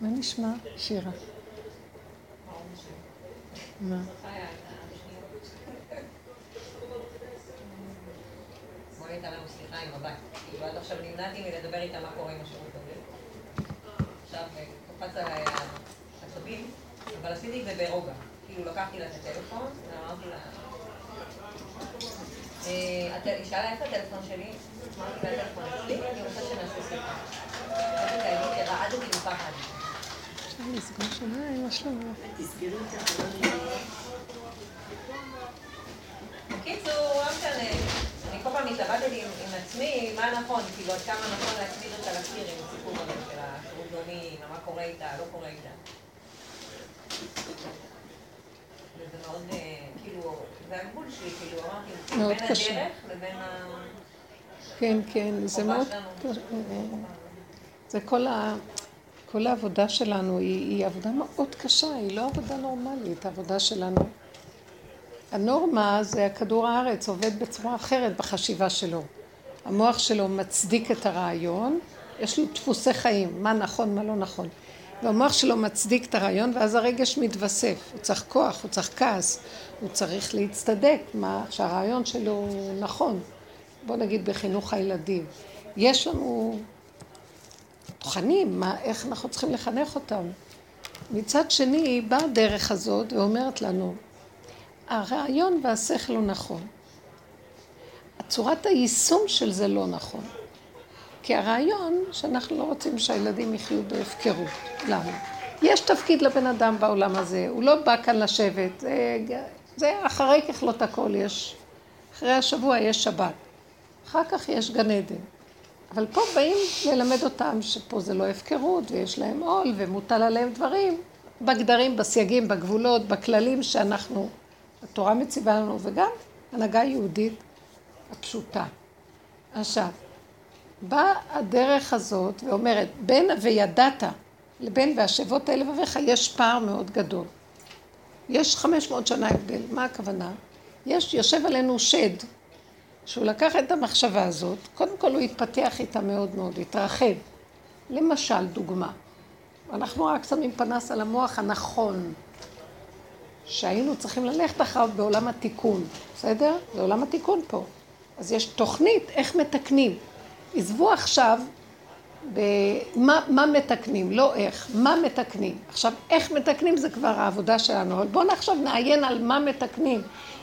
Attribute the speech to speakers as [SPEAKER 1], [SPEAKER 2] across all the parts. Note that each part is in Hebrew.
[SPEAKER 1] מה נשמע? שירה. מה?
[SPEAKER 2] הייתה לנו שיחה עם הבת. כאילו עד עכשיו נמנעתי מלדבר איתה מה קורה עם השירות הזה. עכשיו קופץ עליי העצבים, אבל עשיתי את זה ברוגע. כאילו לקחתי לה את הטלפון, ואמרתי לה... היא שאלה איפה הטלפון שלי? אמרתי לה הטלפון אצלי, אני רוצה שנעשה שיחה. שרעדתי מפחד. בקיצור. אני כל פעם התלבטתי עם עצמי, מה נכון, כאילו עד כמה נכון להצמיד אותה לקיר עם הסיפור הזה של לאומי, מה קורה איתה, לא קורה איתה. וזה מאוד, אה, כאילו, זה הגבול שלי, כאילו, אמרתי, בין הדרך לבין ה...
[SPEAKER 1] כן, כן, זה מאוד קשה. זה כל ה... כל העבודה שלנו היא, היא עבודה מאוד קשה, היא לא עבודה נורמלית, העבודה שלנו. הנורמה זה הכדור הארץ עובד בצורה אחרת בחשיבה שלו. המוח שלו מצדיק את הרעיון, יש לו דפוסי חיים, מה נכון, מה לא נכון. והמוח שלו מצדיק את הרעיון, ואז הרגש מתווסף. הוא צריך כוח, הוא צריך כעס, הוא צריך להצטדק, מה, שהרעיון שלו נכון. בוא נגיד בחינוך הילדים. יש לנו תוכנים, מה, איך אנחנו צריכים לחנך אותם. מצד שני, באה הדרך הזאת ואומרת לנו, הרעיון והשכל הוא נכון. צורת היישום של זה לא נכון. כי הרעיון שאנחנו לא רוצים שהילדים יחיו בהפקרות. למה? יש תפקיד לבן אדם בעולם הזה, הוא לא בא כאן לשבת, זה, זה אחרי ככלות הכל יש, אחרי השבוע יש שבת, אחר כך יש גן עדן. אבל פה באים ללמד אותם שפה זה לא הפקרות ויש להם עול ומוטל עליהם דברים, בגדרים, בסייגים, בגבולות, בכללים שאנחנו התורה מציבה לנו, וגם הנהגה יהודית הפשוטה. עכשיו, באה הדרך הזאת ואומרת, בין וידעת לבין והשבות אל לבביך יש פער מאוד גדול. יש 500 שנה הבדל, מה הכוונה? יש, יושב עלינו שד, שהוא לקח את המחשבה הזאת, קודם כל הוא התפתח איתה מאוד מאוד, התרחב. למשל, דוגמה, אנחנו רק שמים פנס על המוח הנכון, שהיינו צריכים ללכת אחריו בעולם התיקון, בסדר? זה עולם התיקון פה. אז יש תוכנית איך מתקנים. עזבו עכשיו במה מה מתקנים, לא איך, מה מתקנים. עכשיו, איך מתקנים זה כבר העבודה שלנו, אבל בואו עכשיו נעיין על מה מתקנים.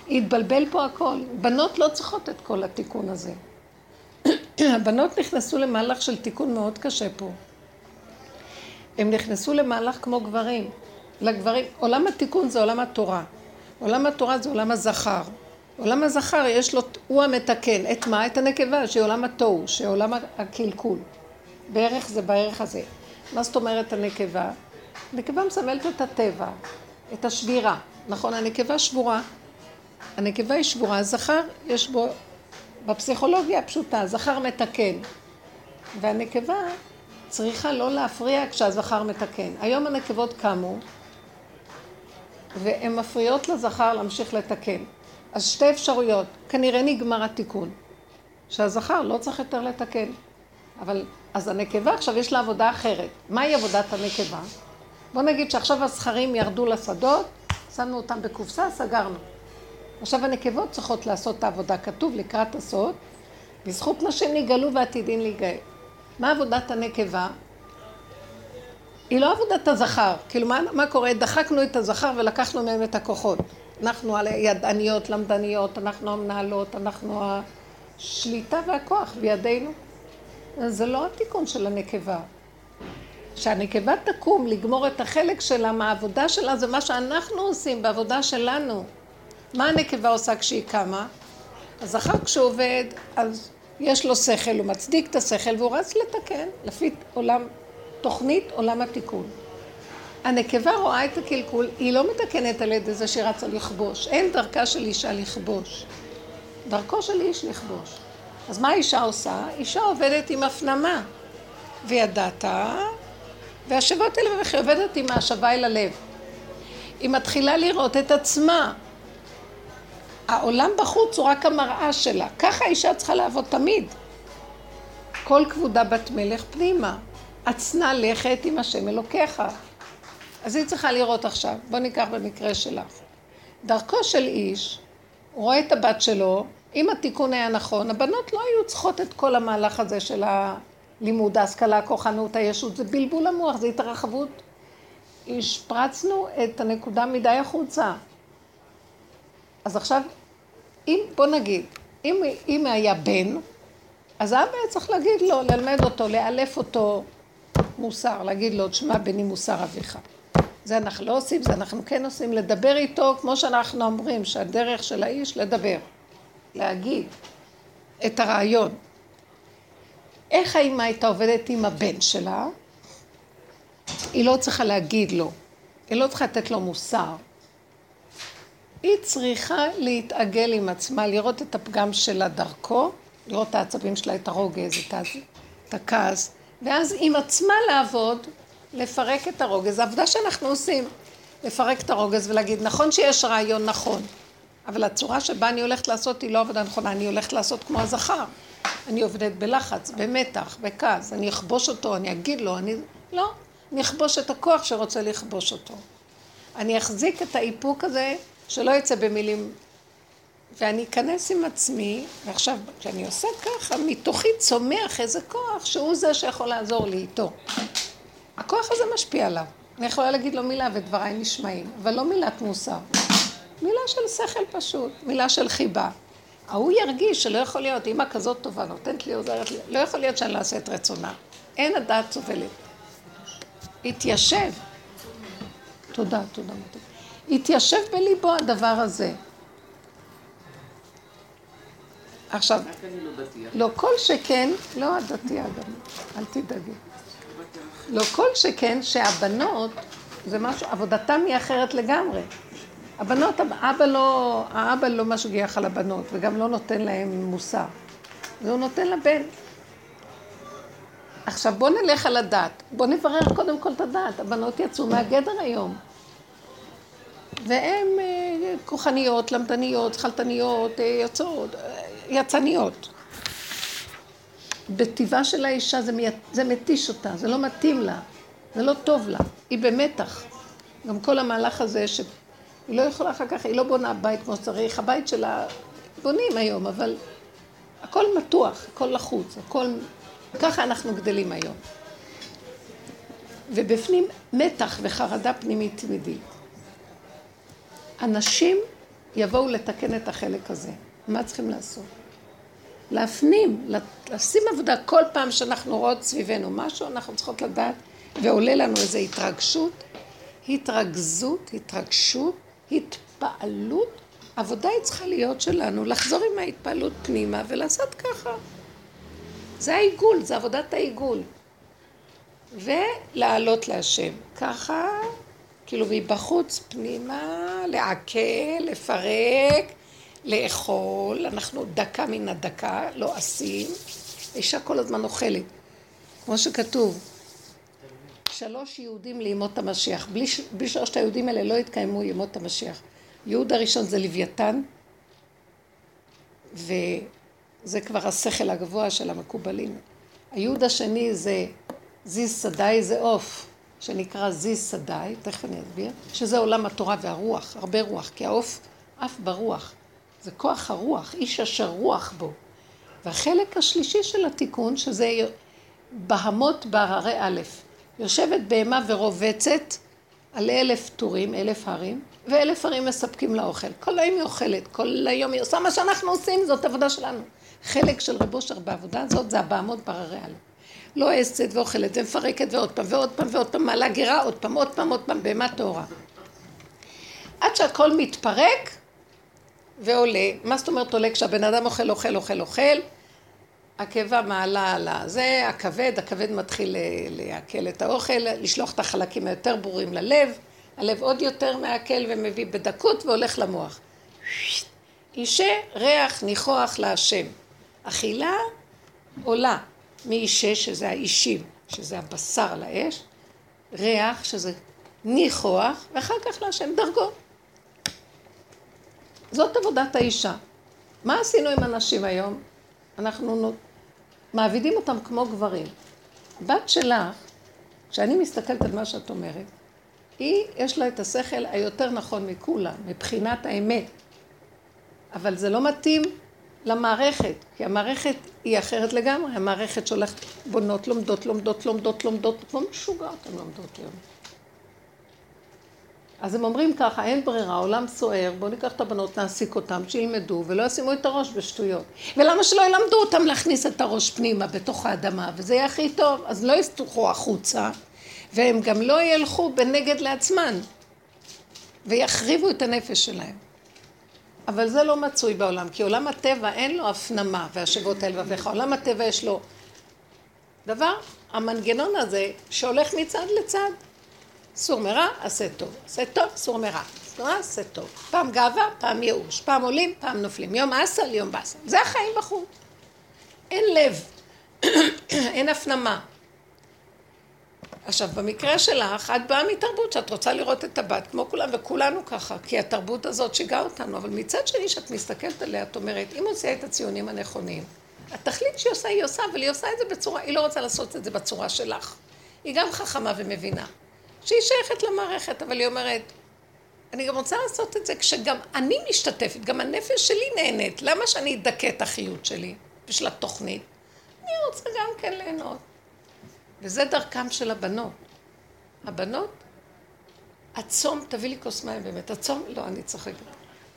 [SPEAKER 1] התבלבל פה הכל. בנות לא צריכות את כל התיקון הזה. הבנות נכנסו למהלך של תיקון מאוד קשה פה. הם נכנסו למהלך כמו גברים. לגברים, עולם התיקון זה עולם התורה. עולם התורה זה עולם הזכר. עולם הזכר יש לו, הוא המתקן. את מה? את הנקבה, שהיא עולם התוהו, שעולם הקלקול. בערך זה בערך הזה. מה זאת אומרת הנקבה? הנקבה מסמלת את הטבע, את השבירה. נכון, הנקבה שבורה. הנקבה היא שבורה, הזכר יש בו, בפסיכולוגיה הפשוטה, הזכר מתקן. והנקבה צריכה לא להפריע כשהזכר מתקן. היום הנקבות קמו, והן מפריעות לזכר להמשיך לתקן. אז שתי אפשרויות, כנראה נגמר התיקון, שהזכר לא צריך יותר לתקן. אבל, אז הנקבה עכשיו יש לה עבודה אחרת. מהי עבודת הנקבה? בוא נגיד שעכשיו הזכרים ירדו לשדות, שמנו אותם בקופסה, סגרנו. עכשיו הנקבות צריכות לעשות את העבודה, כתוב לקראת הסוד, בזכות נשים נגאלו ועתידין להיגאל. מה עבודת הנקבה? היא לא עבודת הזכר. כאילו, מה, מה קורה? דחקנו את הזכר ולקחנו מהם את הכוחות. אנחנו הידעניות, למדניות, אנחנו המנהלות, אנחנו השליטה והכוח בידינו. זה לא התיקון של הנקבה. שהנקבה תקום לגמור את החלק שלה מהעבודה שלה, זה מה שאנחנו עושים בעבודה שלנו. מה הנקבה עושה כשהיא קמה? הזכר כשהוא עובד, אז יש לו שכל, הוא מצדיק את השכל והוא רץ לתקן לפי עולם תוכנית עולם התיקון. הנקבה רואה את הקלקול, היא לא מתקנת על ידי זה שהיא רצה לכבוש. אין דרכה של אישה לכבוש. דרכו של איש לכבוש. אז מה האישה עושה? אישה עובדת עם הפנמה. וידעת, והשבות אל וכי עובדת עם ההשבה אל הלב. היא מתחילה לראות את עצמה. העולם בחוץ הוא רק המראה שלה. ככה האישה צריכה לעבוד תמיד. כל כבודה בת מלך פנימה. עצנה לכת עם השם אלוקיך. אז היא צריכה לראות עכשיו, בוא ניקח במקרה שלך. דרכו של איש, הוא רואה את הבת שלו, אם התיקון היה נכון, הבנות לא היו צריכות את כל המהלך הזה של הלימוד, ההשכלה, הכוחנות, הישות, זה בלבול המוח, זה התרחבות. השפרצנו את הנקודה מדי החוצה. אז עכשיו, אם, בוא נגיד, אם, אם היה בן, אז האבא היה צריך להגיד לו, ללמד אותו, לאלף אותו מוסר, להגיד לו, תשמע בני מוסר אביך. זה אנחנו לא עושים, זה אנחנו כן עושים, לדבר איתו, כמו שאנחנו אומרים, שהדרך של האיש לדבר, להגיד את הרעיון. איך האמא הייתה עובדת עם הבן שלה? היא לא צריכה להגיד לו, היא לא צריכה לתת לו מוסר. היא צריכה להתעגל עם עצמה, לראות את הפגם שלה דרכו, לראות את העצבים שלה, את הרוגז, את הכעס, ואז עם עצמה לעבוד, לפרק את הרוגז. עבודה שאנחנו עושים, לפרק את הרוגז ולהגיד, נכון שיש רעיון נכון, אבל הצורה שבה אני הולכת לעשות היא לא עבודה נכונה, אני הולכת לעשות כמו הזכר. אני עובדת בלחץ, במתח, בכעס, אני אכבוש אותו, אני אגיד לו, אני... לא, אני אכבוש את הכוח שרוצה לכבוש אותו. אני אחזיק את האיפוק הזה שלא יצא במילים ואני אכנס עם עצמי, ועכשיו כשאני עושה ככה, מתוכי צומח איזה כוח שהוא זה שיכול לעזור לי איתו. הכוח הזה משפיע עליו. אני יכולה להגיד לו מילה ודבריי נשמעים, אבל לא מילת מוסר. מילה של שכל פשוט, מילה של חיבה. ההוא ירגיש שלא יכול להיות, אימא כזאת טובה, נותנת לי, עוזרת לי, לא יכול להיות שאני לא אעשה את רצונה. אין הדעת סובלת. התיישב. תודה, תודה. התיישב בליבו הדבר הזה. עכשיו, לא כל שכן, לא הדתי אדם, אל תדאגי. לא כל שכן שהבנות, זה משהו, עבודתם היא אחרת לגמרי. הבנות, האבא לא, האבא לא משגיח על הבנות, וגם לא נותן להם מוסר. והוא נותן לבן. עכשיו בוא נלך על הדת, בוא נברר קודם כל את הדת. הבנות יצאו מהגדר היום. והן אה, כוחניות, למדניות, חלטניות, אה, יוצאות, אה, יצניות. בטבעה של האישה זה, מי... זה מתיש אותה, זה לא מתאים לה, זה לא טוב לה, היא במתח. גם כל המהלך הזה שהיא לא יכולה אחר כך, היא לא בונה בית כמו שצריך, הבית שלה בונים היום, אבל הכל מתוח, הכל לחוץ, הכל... ככה אנחנו גדלים היום. ובפנים מתח וחרדה פנימית תמידית. אנשים יבואו לתקן את החלק הזה. מה צריכים לעשות? להפנים, לשים עבודה כל פעם שאנחנו רואות סביבנו משהו, אנחנו צריכות לדעת, ועולה לנו איזו התרגשות, התרגזות, התרגשות, התפעלות. עבודה היא צריכה להיות שלנו, לחזור עם ההתפעלות פנימה ולעשות ככה. זה העיגול, זה עבודת העיגול. ולעלות להשם. ככה, כאילו מבחוץ פנימה, לעכל, לפרק. לאכול, אנחנו דקה מן הדקה, לא עשים, אישה כל הזמן אוכלת, כמו שכתוב, שלוש יהודים לימות המשיח, בלי, בלי שלושת היהודים האלה לא יתקיימו ימות המשיח. יהוד הראשון זה לוויתן, וזה כבר השכל הגבוה של המקובלים. היהוד השני זה זיז סדאי, זה עוף, שנקרא זיז סדאי, תכף אני אסביר, שזה עולם התורה והרוח, הרבה רוח, כי העוף עף ברוח. זה כוח הרוח, איש אשר רוח בו. והחלק השלישי של התיקון, שזה בהמות בהררי א', יושבת בהמה ורובצת על אלף טורים, אלף הרים, ואלף הרים מספקים לה אוכל. כל היום היא אוכלת, כל היום היא עושה מה שאנחנו עושים, זאת עבודה שלנו. חלק של רב אושר בעבודה הזאת זה הבהמות בהררי א'. לא עשת ואוכלת ומפרקת ועוד פעם ועוד פעם ועוד פעם, מעלה גירה עוד פעם, עוד פעם, עוד פעם, בהמה טהורה. עד שהכל מתפרק, ועולה. מה זאת אומרת עולה? כשהבן אדם אוכל, אוכל, אוכל, אוכל, הקיבה מעלה על הזה, הכבד, הכבד מתחיל לעכל את האוכל, לשלוח את החלקים היותר ברורים ללב, הלב עוד יותר מעכל ומביא בדקות והולך למוח. אישה ריח ניחוח להשם. אכילה עולה מאישה, שזה האישים, שזה הבשר על האש, ריח, שזה ניחוח, ואחר כך להשם דרגות. זאת עבודת האישה. מה עשינו עם הנשים היום? אנחנו מעבידים אותם כמו גברים. בת שלך, כשאני מסתכלת על מה שאת אומרת, היא, יש לה את השכל היותר נכון מכולם, מבחינת האמת. אבל זה לא מתאים למערכת, כי המערכת היא אחרת לגמרי. המערכת שהולכת, בונות, לומדות, לומדות, לומדות, לומדות, כמו משוגעות הן לומדות היום. אז הם אומרים ככה, אין ברירה, העולם סוער, בואו ניקח את הבנות, נעסיק אותם, שילמדו, ולא ישימו את הראש בשטויות. ולמה שלא ילמדו אותם להכניס את הראש פנימה, בתוך האדמה, וזה יהיה הכי טוב, אז לא יסתוכו החוצה, והם גם לא ילכו בנגד לעצמן, ויחריבו את הנפש שלהם. אבל זה לא מצוי בעולם, כי עולם הטבע אין לו הפנמה, והשבות אל לבביך, עולם הטבע יש לו דבר, המנגנון הזה שהולך מצד לצד. סור מרע, עשה טוב. עשה טוב, סור מרע. סור מרע, עשה טוב. פעם גאווה, פעם ייאוש. פעם עולים, פעם נופלים. יום אסל, יום באסל. זה החיים בחוץ. אין לב, אין הפנמה. עכשיו, במקרה שלך, את באה מתרבות שאת רוצה לראות את הבת כמו כולם, וכולנו ככה, כי התרבות הזאת שיגעה אותנו, אבל מצד שני, שאת מסתכלת עליה, את אומרת, אם עושה את הציונים הנכונים, התכלית שהיא עושה, היא עושה, אבל היא עושה את זה בצורה, היא לא רוצה לעשות את זה בצורה שלך. היא גם חכמה ומבינה. שהיא שייכת למערכת, אבל היא אומרת, אני גם רוצה לעשות את זה כשגם אני משתתפת, גם הנפש שלי נהנית. למה שאני אדכא את החיות שלי בשביל התוכנית? אני רוצה גם כן ליהנות. וזה דרכם של הבנות. הבנות, הצום, תביא לי כוס מים באמת, הצום, לא, אני צוחקת.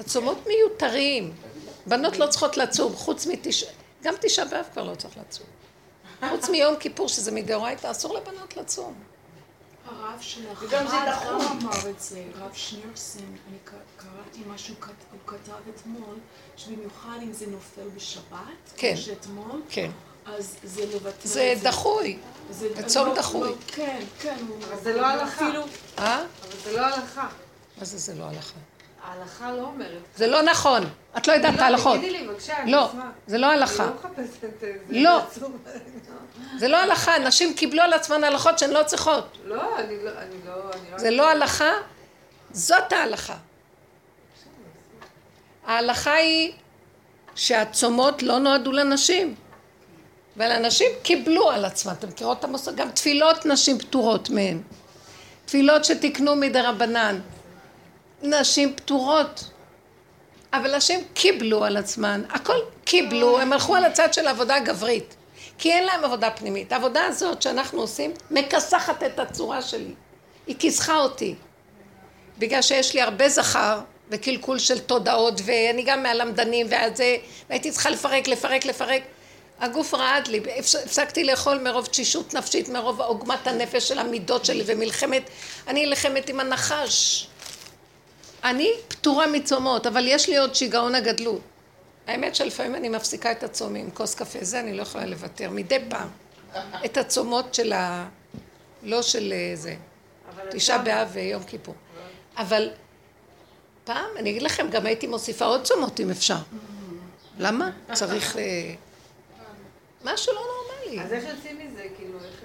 [SPEAKER 1] הצומות מיותרים. בנות לא צריכות לצום, חוץ מתשעה, גם תשעה באב כבר לא צריך לצום. חוץ מיום כיפור, שזה מדאורייתא, אסור לבנות לצום.
[SPEAKER 3] הרב שלך, וגם זה דחוף. גם אמר את זה, רב שנירסן, אני קראתי מה שהוא כתב אתמול, שבמיוחד אם זה נופל בשבת,
[SPEAKER 1] כן,
[SPEAKER 3] שאתמול,
[SPEAKER 1] כן.
[SPEAKER 3] אז זה לבטל את
[SPEAKER 1] זה דחוי, זה צום דחוי.
[SPEAKER 3] כן, כן.
[SPEAKER 4] אבל זה לא הלכה.
[SPEAKER 1] אה?
[SPEAKER 4] אבל זה לא הלכה.
[SPEAKER 1] מה זה זה לא הלכה?
[SPEAKER 4] ההלכה לא אומרת.
[SPEAKER 1] זה לא נכון, את לא יודעת את ההלכות.
[SPEAKER 4] תגידי לי בבקשה, אני
[SPEAKER 1] לא. זה לא הלכה.
[SPEAKER 4] אני לא מחפשת את זה.
[SPEAKER 1] לא. זה לא הלכה, נשים קיבלו על עצמן הלכות שהן לא צריכות.
[SPEAKER 4] לא, אני לא, אני לא, אני רק...
[SPEAKER 1] זה לא הלכה, זאת ההלכה. ההלכה היא שהצומות לא נועדו לנשים. אבל הנשים קיבלו על עצמן, אתם מכירות את המושג? גם תפילות נשים פטורות מהן. תפילות שתיקנו מדי רבנן. נשים פטורות. אבל נשים קיבלו על עצמן, הכל קיבלו, הם הלכו על הצד של העבודה הגברית. כי אין להם עבודה פנימית. העבודה הזאת שאנחנו עושים, מכסחת את הצורה שלי. היא כיסחה אותי. בגלל שיש לי הרבה זכר וקלקול של תודעות, ואני גם מהלמדנים והזה, והייתי צריכה לפרק, לפרק, לפרק. הגוף רעד לי, הפסקתי לאכול מרוב תשישות נפשית, מרוב עוגמת הנפש של המידות שלי ומלחמת, אני נלחמת עם הנחש. אני פטורה מצומות, אבל יש לי עוד שיגעון הגדלות. האמת שלפעמים אני מפסיקה את הצום עם כוס קפה, זה אני לא יכולה לוותר, מדי פעם. את הצומות של ה... לא של אה, זה. תשעה באב ויום כיפור. אבל פעם, אני אגיד לכם, גם הייתי מוסיפה עוד צומות אם אפשר. למה? צריך... משהו לא נורמלי.
[SPEAKER 4] אז איך יוצאים מזה, כאילו, איך...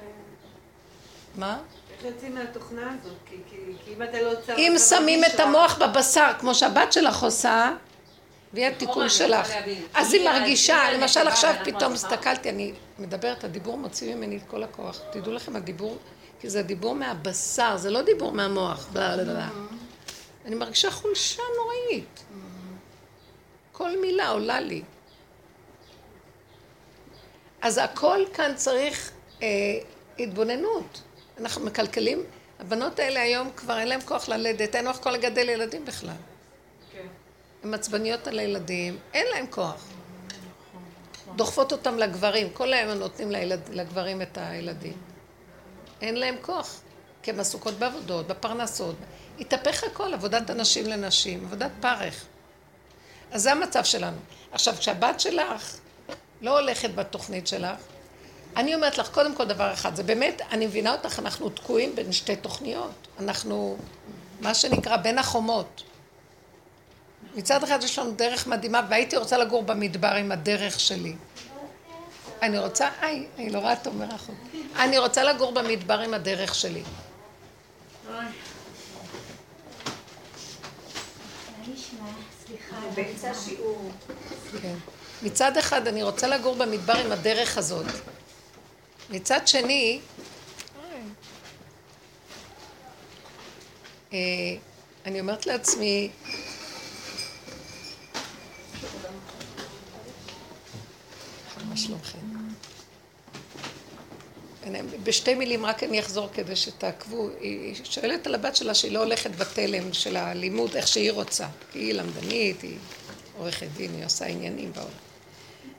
[SPEAKER 1] מה?
[SPEAKER 4] איך יוצאים מהתוכנה הזאת? כי, כי, כי אם אתה לא צם...
[SPEAKER 1] אם שמים
[SPEAKER 4] מרגיש
[SPEAKER 1] את
[SPEAKER 4] רע.
[SPEAKER 1] המוח בבשר, כמו שהבת שלך עושה, והיא התיקון שלך. אז היא מרגישה, למשל עכשיו פתאום הסתכלתי, אני מדברת, הדיבור מוציא ממני את כל הכוח. תדעו לכם, הדיבור, כי זה דיבור מהבשר, זה לא דיבור מהמוח. בלה. אני מרגישה חולשה נוראית. כל מילה עולה לי. אז הכל כאן צריך אה, התבוננות. אנחנו מקלקלים, הבנות האלה היום כבר אין להן כוח ללדת, אין לך כוח לגדל ילדים בכלל.
[SPEAKER 4] כן.
[SPEAKER 1] הן עצבניות על הילדים, אין להן כוח. דוחפות אותם לגברים, כל היום הם נותנים לילד, לגברים את הילדים. אין להם כוח, כי הן עסוקות בעבודות, בפרנסות. התהפך הכל, עבודת הנשים לנשים, עבודת פרך. אז זה המצב שלנו. עכשיו, כשהבת שלך לא הולכת בתוכנית שלך, אני אומרת לך, קודם כל דבר אחד, זה באמת, אני מבינה אותך, אנחנו תקועים בין שתי תוכניות. אנחנו, מה שנקרא, בין החומות. מצד אחד יש לנו דרך מדהימה, והייתי רוצה לגור במדבר עם הדרך שלי. אני רוצה, היי, אני לא רואה תומר רחוק. אני רוצה לגור במדבר עם הדרך שלי.
[SPEAKER 2] באמצע השיעור.
[SPEAKER 1] כן. מצד אחד אני רוצה לגור במדבר עם הדרך הזאת. מצד שני, אה, אני אומרת לעצמי, מה שלומכם? בשתי מילים רק אני אחזור כדי שתעקבו. היא שואלת על הבת שלה שהיא לא הולכת בתלם של הלימוד איך שהיא רוצה. היא למדנית, היא עורכת דין, היא עושה עניינים בעולם.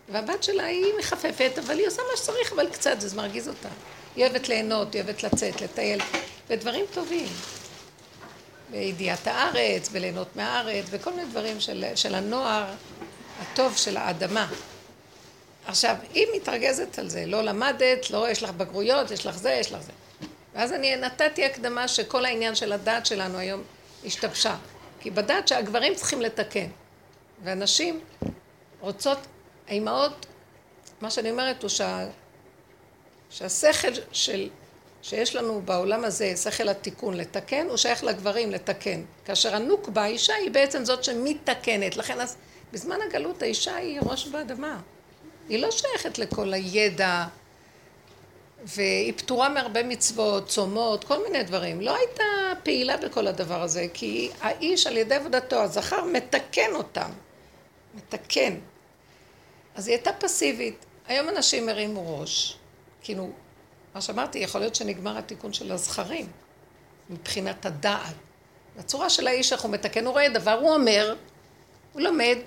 [SPEAKER 1] והבת שלה היא מחפפת, אבל היא עושה מה שצריך, אבל קצת, זה מרגיז אותה. היא אוהבת ליהנות, היא אוהבת לצאת, לטייל, ודברים טובים. בידיעת הארץ, וליהנות מהארץ, וכל מיני דברים של, של הנוער הטוב של האדמה. עכשיו, היא מתרגזת על זה, לא למדת, לא יש לך בגרויות, יש לך זה, יש לך זה. ואז אני נתתי הקדמה שכל העניין של הדת שלנו היום השתבשה. כי בדת שהגברים צריכים לתקן. והנשים רוצות, האימהות, מה שאני אומרת הוא שה, שהשכל של, שיש לנו בעולם הזה, שכל התיקון לתקן, הוא שייך לגברים לתקן. כאשר הנוקבה, האישה היא בעצם זאת שמתקנת. לכן אז, בזמן הגלות האישה היא ראש באדמה. היא לא שייכת לכל הידע, והיא פטורה מהרבה מצוות, צומות, כל מיני דברים. לא הייתה פעילה בכל הדבר הזה, כי האיש על ידי עבודתו, הזכר מתקן אותם. מתקן. אז היא הייתה פסיבית. היום אנשים הרימו ראש. כאילו, מה שאמרתי, יכול להיות שנגמר התיקון של הזכרים, מבחינת הדעת. בצורה של האיש הוא מתקן, הוא רואה דבר, הוא אומר, הוא לומד,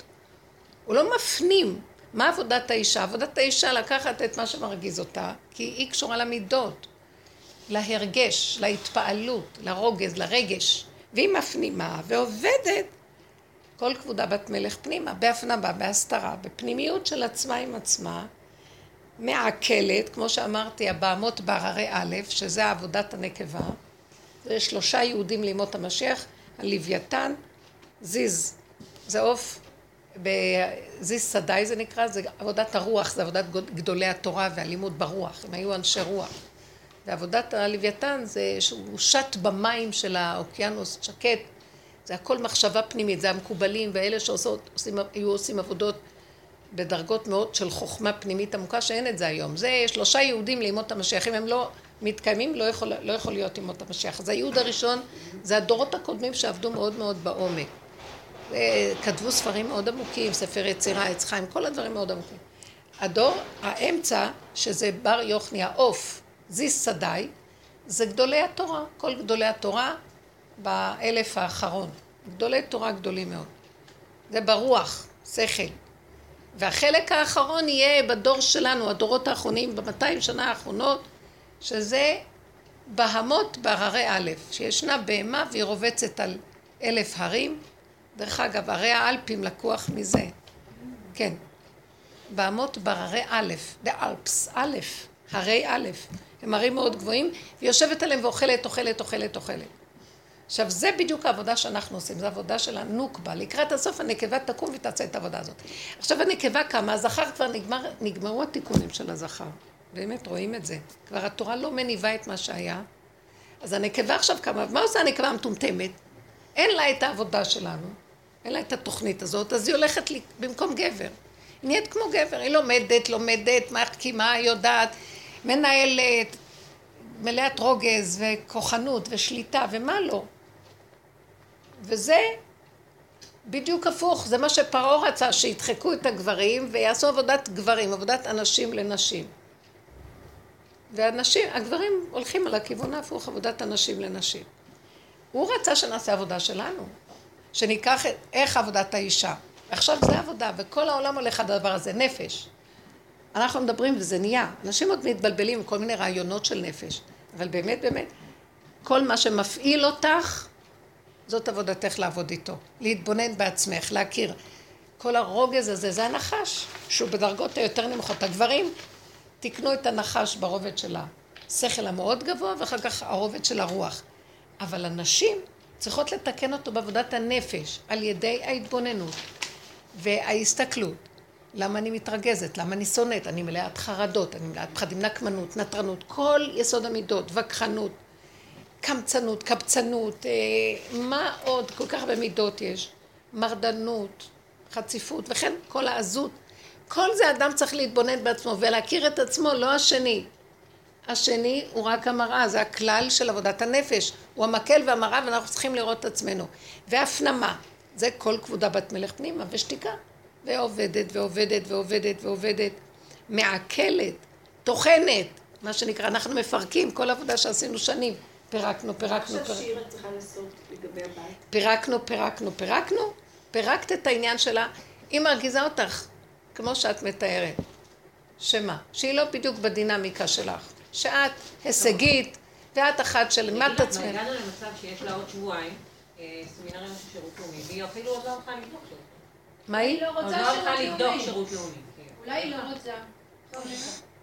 [SPEAKER 1] הוא לא מפנים. מה עבודת האישה? עבודת האישה לקחת את מה שמרגיז אותה, כי היא קשורה למידות, להרגש, להתפעלות, לרוגז, לרגש, והיא מפנימה ועובדת כל כבודה בת מלך פנימה, בהפנמה, בהסתרה, בפנימיות של עצמה עם עצמה, מעכלת, כמו שאמרתי, הבעמות בהררי א', שזה עבודת הנקבה, זה שלושה יהודים לימות המשיח, הלוויתן, זיז, זה עוף בזיס סדאי זה נקרא, זה עבודת הרוח, זה עבודת גדולי התורה והלימוד ברוח, הם היו אנשי רוח. ועבודת הלוויתן זה שהוא שט במים של האוקיינוס שקט, זה הכל מחשבה פנימית, זה המקובלים ואלה שהיו עושים עבודות בדרגות מאוד של חוכמה פנימית עמוקה שאין את זה היום. זה שלושה יהודים לימות המשיח, אם הם לא מתקיימים לא יכול, לא יכול להיות ימות המשיח. אז הייעוד הראשון זה הדורות הקודמים שעבדו מאוד מאוד בעומק. כתבו ספרים מאוד עמוקים, ספר יצירה, עץ חיים, כל הדברים מאוד עמוקים. הדור האמצע, שזה בר יוחניה, עוף, זיס סדאי, זה גדולי התורה, כל גדולי התורה באלף האחרון. גדולי תורה גדולים מאוד. זה ברוח, שכל. והחלק האחרון יהיה בדור שלנו, הדורות האחרונים, במאתיים שנה האחרונות, שזה בהמות בהררי א', שישנה בהמה והיא רובצת על אלף הרים, דרך אגב, הרי האלפים לקוח מזה. כן. בהמות בררי א', באלפס, א', הרי א', הם הרים מאוד גבוהים, והיא יושבת עליהם ואוכלת, אוכלת, אוכלת, אוכלת. עכשיו, זה בדיוק העבודה שאנחנו עושים, זו עבודה של הנוקבה. לקראת הסוף הנקבה תקום ותעשה את העבודה הזאת. עכשיו הנקבה קמה, הזכר כבר נגמר, נגמרו התיקונים של הזכר. באמת רואים את זה. כבר התורה לא מניבה את מה שהיה. אז הנקבה עכשיו קמה, ומה עושה הנקבה המטומטמת? אין לה את העבודה שלנו. אין לה את התוכנית הזאת, אז היא הולכת לי במקום גבר. היא נהיית כמו גבר, היא לומדת, לומדת, מחכימה, יודעת, מנהלת, מלאת רוגז וכוחנות ושליטה ומה לא. וזה בדיוק הפוך, זה מה שפרעה רצה, שידחקו את הגברים ויעשו עבודת גברים, עבודת אנשים לנשים. והנשים, הגברים הולכים על הכיוון ההפוך, עבודת אנשים לנשים. הוא רצה שנעשה עבודה שלנו. שניקח את, איך עבודת האישה. עכשיו זה עבודה, וכל העולם הולך הדבר הזה, נפש. אנחנו מדברים וזה נהיה. אנשים עוד מתבלבלים עם כל מיני רעיונות של נפש, אבל באמת באמת, כל מה שמפעיל אותך, זאת עבודתך לעבוד איתו. להתבונן בעצמך, להכיר. כל הרוגז הזה זה הנחש, שהוא בדרגות היותר נמוכות. הגברים תקנו את הנחש ברובד של השכל המאוד גבוה, ואחר כך הרובד של הרוח. אבל הנשים צריכות לתקן אותו בעבודת הנפש, על ידי ההתבוננות וההסתכלות. למה אני מתרגזת? למה אני שונאת? אני מלאת חרדות, אני מלאת פחדים, נקמנות, נטרנות, כל יסוד המידות, וכחנות, קמצנות, קבצנות, אה, מה עוד? כל כך הרבה מידות יש. מרדנות, חציפות, וכן כל העזות. כל זה אדם צריך להתבונן בעצמו ולהכיר את עצמו, לא השני. השני הוא רק המראה, זה הכלל של עבודת הנפש. הוא המקל והמראה ואנחנו צריכים לראות את עצמנו. והפנמה, זה כל כבודה בת מלך פנימה ושתיקה. ועובדת ועובדת ועובדת ועובדת, מעכלת, טוחנת, מה שנקרא, אנחנו מפרקים כל עבודה שעשינו שנים. פירקנו, פירקנו, פירקנו. פירקנו, פירקנו, פירקנו, פירקת את העניין שלה, היא מרגיזה אותך, כמו שאת מתארת. שמה? שהיא לא בדיוק בדינמיקה שלך. שאת הישגית, ואת אחת של מה את עצמך.
[SPEAKER 2] הגענו למצב שיש לה עוד שבועיים, אה, סמינרים של שירות לאומי, והיא אפילו עוד לא הלכה לבדוק שירות
[SPEAKER 1] מה היא?
[SPEAKER 2] עוד לא הלכה לבדוק שירות לאומי.
[SPEAKER 5] אולי היא לא רוצה.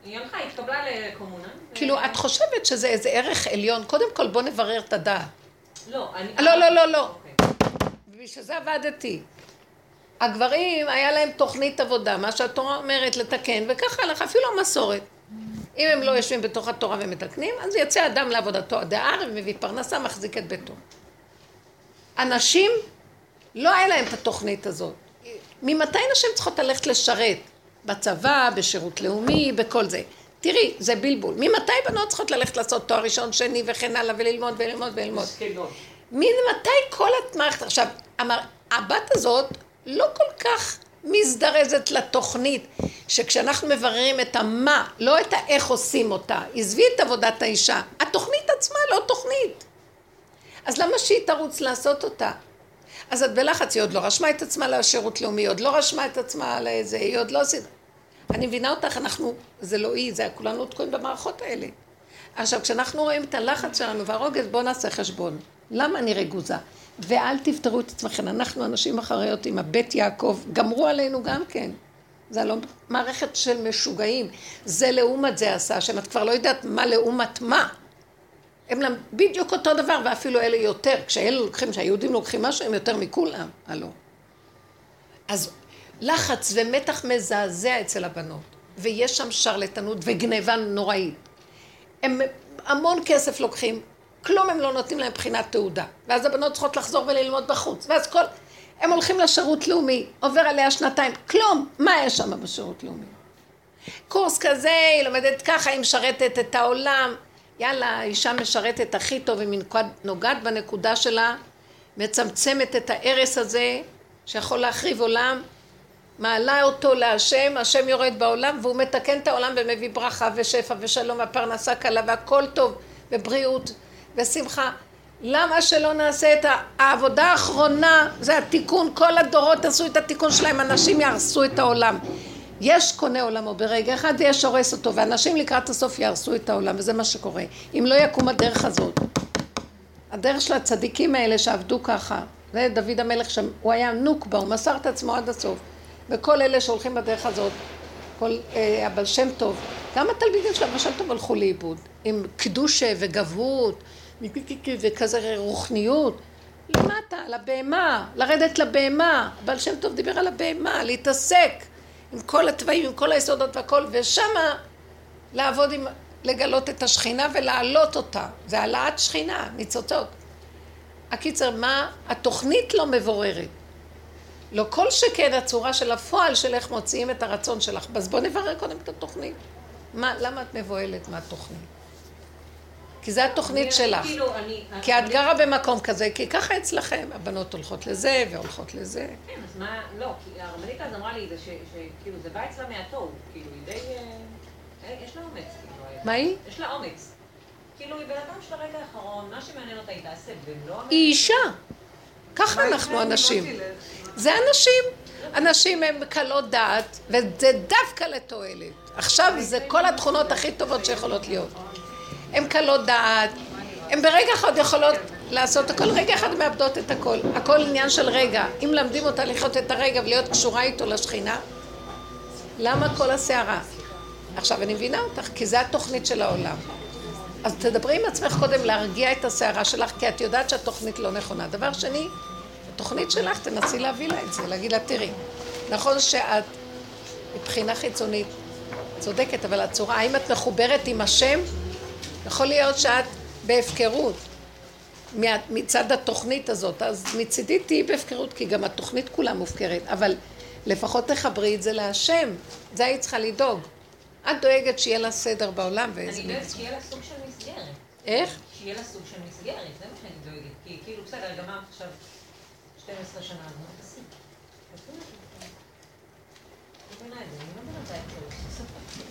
[SPEAKER 2] היא הלכה, התקבלה לקומונה.
[SPEAKER 1] כאילו, את חושבת שזה איזה ערך עליון. קודם כל, בוא נברר את הדעת.
[SPEAKER 2] לא, אני...
[SPEAKER 1] לא, לא, לא, לא.
[SPEAKER 2] אוקיי.
[SPEAKER 1] ובשביל זה עבדתי. הגברים, היה להם תוכנית עבודה, מה שהתורה אומרת לתקן, וככה הלך, אפילו המסורת. אם הם לא יושבים בתוך התורה ומתקנים, אז יצא אדם לעבודתו עד הער ומביא פרנסה, מחזיק את ביתו. אנשים, לא היה להם את התוכנית הזאת. ממתי נשים צריכות ללכת לשרת? בצבא, בשירות לאומי, בכל זה. תראי, זה בלבול. ממתי בנות צריכות ללכת לעשות תואר ראשון, שני וכן הלאה, וללמוד וללמוד וללמוד? ממתי כל המערכת... עכשיו, הבת הזאת לא כל כך מזדרזת לתוכנית, שכשאנחנו מבררים את המה, לא את האיך עושים אותה, עזבי את עבודת האישה, התוכנית עצמה לא תוכנית. אז למה שהיא תרוץ לעשות אותה? אז את בלחץ, היא עוד לא רשמה את עצמה לשירות לאומי, היא עוד לא רשמה את עצמה לזה, היא עוד לא עשית... אני מבינה אותך, אנחנו, זה לא היא, זה כולנו תקועים במערכות האלה. עכשיו, כשאנחנו רואים את הלחץ שלנו והרוגז, בואו נעשה חשבון. למה אני רגוזה? ואל תפתרו את עצמכם, אנחנו אנשים אחריות עם הבית יעקב, גמרו עלינו גם כן. זה לא מערכת של משוגעים. זה לעומת זה עשה, השם, את כבר לא יודעת מה לעומת מה. הם למד... בדיוק אותו דבר, ואפילו אלה יותר. כשאלה לוקחים, כשהיהודים לוקחים משהו, הם יותר מכולם. הלו. אז לחץ ומתח מזעזע אצל הבנות, ויש שם שרלטנות וגניבה נוראית. הם המון כסף לוקחים, כלום הם לא נותנים להם בחינת תעודה. ואז הבנות צריכות לחזור וללמוד בחוץ. ואז כל... הם הולכים לשירות לאומי, עובר עליה שנתיים, כלום. מה יש שם בשירות לאומי? קורס כזה, היא לומדת ככה, היא משרתת את העולם. יאללה, האישה משרתת הכי טוב, היא נוגעת בנקודה שלה, מצמצמת את ההרס הזה, שיכול להחריב עולם, מעלה אותו להשם, השם יורד בעולם, והוא מתקן את העולם ומביא ברכה ושפע ושלום והפרנסה קלה והכל טוב, ובריאות ושמחה. למה שלא נעשה את העבודה האחרונה, זה התיקון, כל הדורות עשו את התיקון שלהם, אנשים יהרסו את העולם. יש קונה עולמו ברגע אחד ויש הורס אותו, ואנשים לקראת הסוף יהרסו את העולם, וזה מה שקורה. אם לא יקום הדרך הזאת. הדרך של הצדיקים האלה שעבדו ככה, זה דוד המלך שם, הוא היה נוקבה, הוא מסר את עצמו עד הסוף. וכל אלה שהולכים בדרך הזאת, כל אה, הבעל שם טוב, גם התלמידים של הבעל שם טוב הלכו לאיבוד, עם קדושה וגברות וכזה רוחניות. למטה, לבהמה, לרדת לבהמה. בעל שם טוב דיבר על הבהמה, להתעסק עם כל התוואים, עם כל היסודות והכל, ושמה לעבוד עם, לגלות את השכינה ולהעלות אותה. זה העלאת שכינה, ניצוצות. הקיצר, מה? התוכנית לא מבוררת. לא כל שכן הצורה של הפועל של איך מוציאים את הרצון שלך. אז בוא נברר קודם את התוכנית. מה, למה את מבוהלת מהתוכנית? כי זה התוכנית שלך. כאילו, כי את גרה במקום כזה, כי ככה אצלכם, הבנות הולכות לזה והולכות לזה.
[SPEAKER 2] כן, אז מה, לא, כי הרמנית אז אמרה לי שכאילו זה בא אצלה מהתוהו, כאילו היא די, אה, אה, יש לה אומץ, כאילו.
[SPEAKER 1] מה היא?
[SPEAKER 2] יש לה אומץ. כאילו היא בן אדם של הרגע האחרון, מה שמעניין אותה היא תעשה, ולא...
[SPEAKER 1] היא אישה. ככה אנחנו אנשים. זה אנשים. אנשים הם קלות דעת, וזה דווקא לתועלת. עכשיו זה כל התכונות הכי טובות שיכולות להיות. הן קלות דעת, הן ברגע אחד יכולות לעשות הכל, רגע אחד מאבדות את הכל. הכל עניין של רגע. אם למדים אותה לחיות את הרגע ולהיות קשורה איתו לשכינה, למה כל הסערה? עכשיו אני מבינה אותך, כי זה התוכנית של העולם. אז תדברי עם עצמך קודם להרגיע את הסערה שלך, כי את יודעת שהתוכנית לא נכונה. דבר שני, התוכנית שלך, תנסי להביא לה את זה, להגיד לה, תראי, נכון שאת מבחינה חיצונית צודקת, אבל הצורה, האם את מחוברת עם השם? יכול להיות שאת בהפקרות מצד התוכנית הזאת, אז מצידי תהיי בהפקרות, כי גם התוכנית כולה מופקרת, אבל לפחות תחברי את זה להשם, זה היית צריכה לדאוג. את דואגת שיהיה לה סדר בעולם
[SPEAKER 2] ואיזה... אני דואגת שיהיה לה סוג של מסגרת.
[SPEAKER 1] איך?
[SPEAKER 2] שיהיה לה סוג של מסגרת, זה מה שאני דואגת. כי כאילו, בסדר, גמרת עכשיו 12 שנה, אז מה תעשי?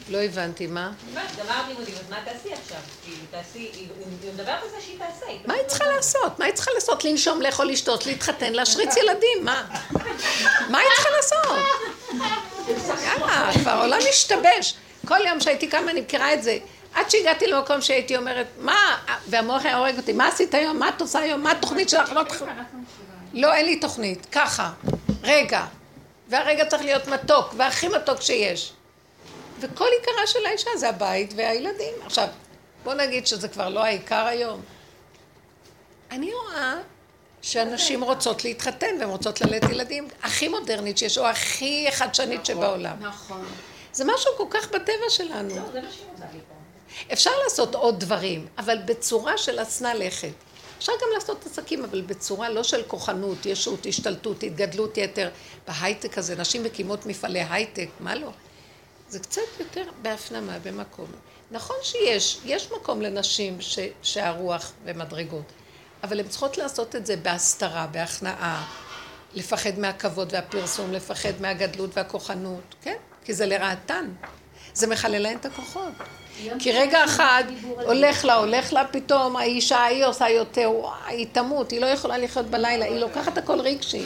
[SPEAKER 1] לא הבנתי, מה?
[SPEAKER 2] גמרת לימודים, אז מה תעשי עכשיו? כאילו, תעשי, היא מדברת על זה שהיא תעשה.
[SPEAKER 1] מה היא צריכה לעשות? מה היא צריכה לעשות? לנשום, לאכול, לשתות, להתחתן, להשריץ ילדים, מה? מה היא צריכה לעשות? יאללה, כבר העולם משתבש. כל יום שהייתי קמה אני מכירה את זה. עד שהגעתי למקום שהייתי אומרת, מה, והמוח היה הורג אותי, מה עשית היום, מה את עושה היום, מה התוכנית שלך, לא לא, אין לי תוכנית, ככה, רגע, והרגע צריך להיות מתוק, והכי מתוק שיש. וכל עיקרה של האישה זה הבית והילדים. עכשיו, בוא נגיד שזה כבר לא העיקר היום. אני רואה שאנשים רוצות להתחתן והן רוצות ללדת ילדים הכי מודרנית שיש, או הכי חדשנית
[SPEAKER 3] נכון,
[SPEAKER 1] שבעולם.
[SPEAKER 3] נכון.
[SPEAKER 1] זה משהו כל כך בטבע שלנו.
[SPEAKER 2] לא, זה מה שהיא רוצה
[SPEAKER 1] אפשר לעשות עוד דברים, אבל בצורה של השנא לכת. אפשר גם לעשות עסקים, אבל בצורה לא של כוחנות, ישות, השתלטות, התגדלות יתר. בהייטק הזה, נשים מקימות מפעלי הייטק, מה לא? זה קצת יותר בהפנמה, במקום. נכון שיש, יש מקום לנשים ש, שהרוח ומדרגות, אבל הן צריכות לעשות את זה בהסתרה, בהכנעה, לפחד מהכבוד והפרסום, לפחד מהגדלות והכוחנות, כן? כי זה לרעתן. זה מחלל להן את הכוחות. כי רגע אחד הולך לה, הולך לה פתאום, האישה ההיא עושה יותר, וואי, היא תמות, היא לא יכולה לחיות בלילה, היא לוקחת הכל רגשי.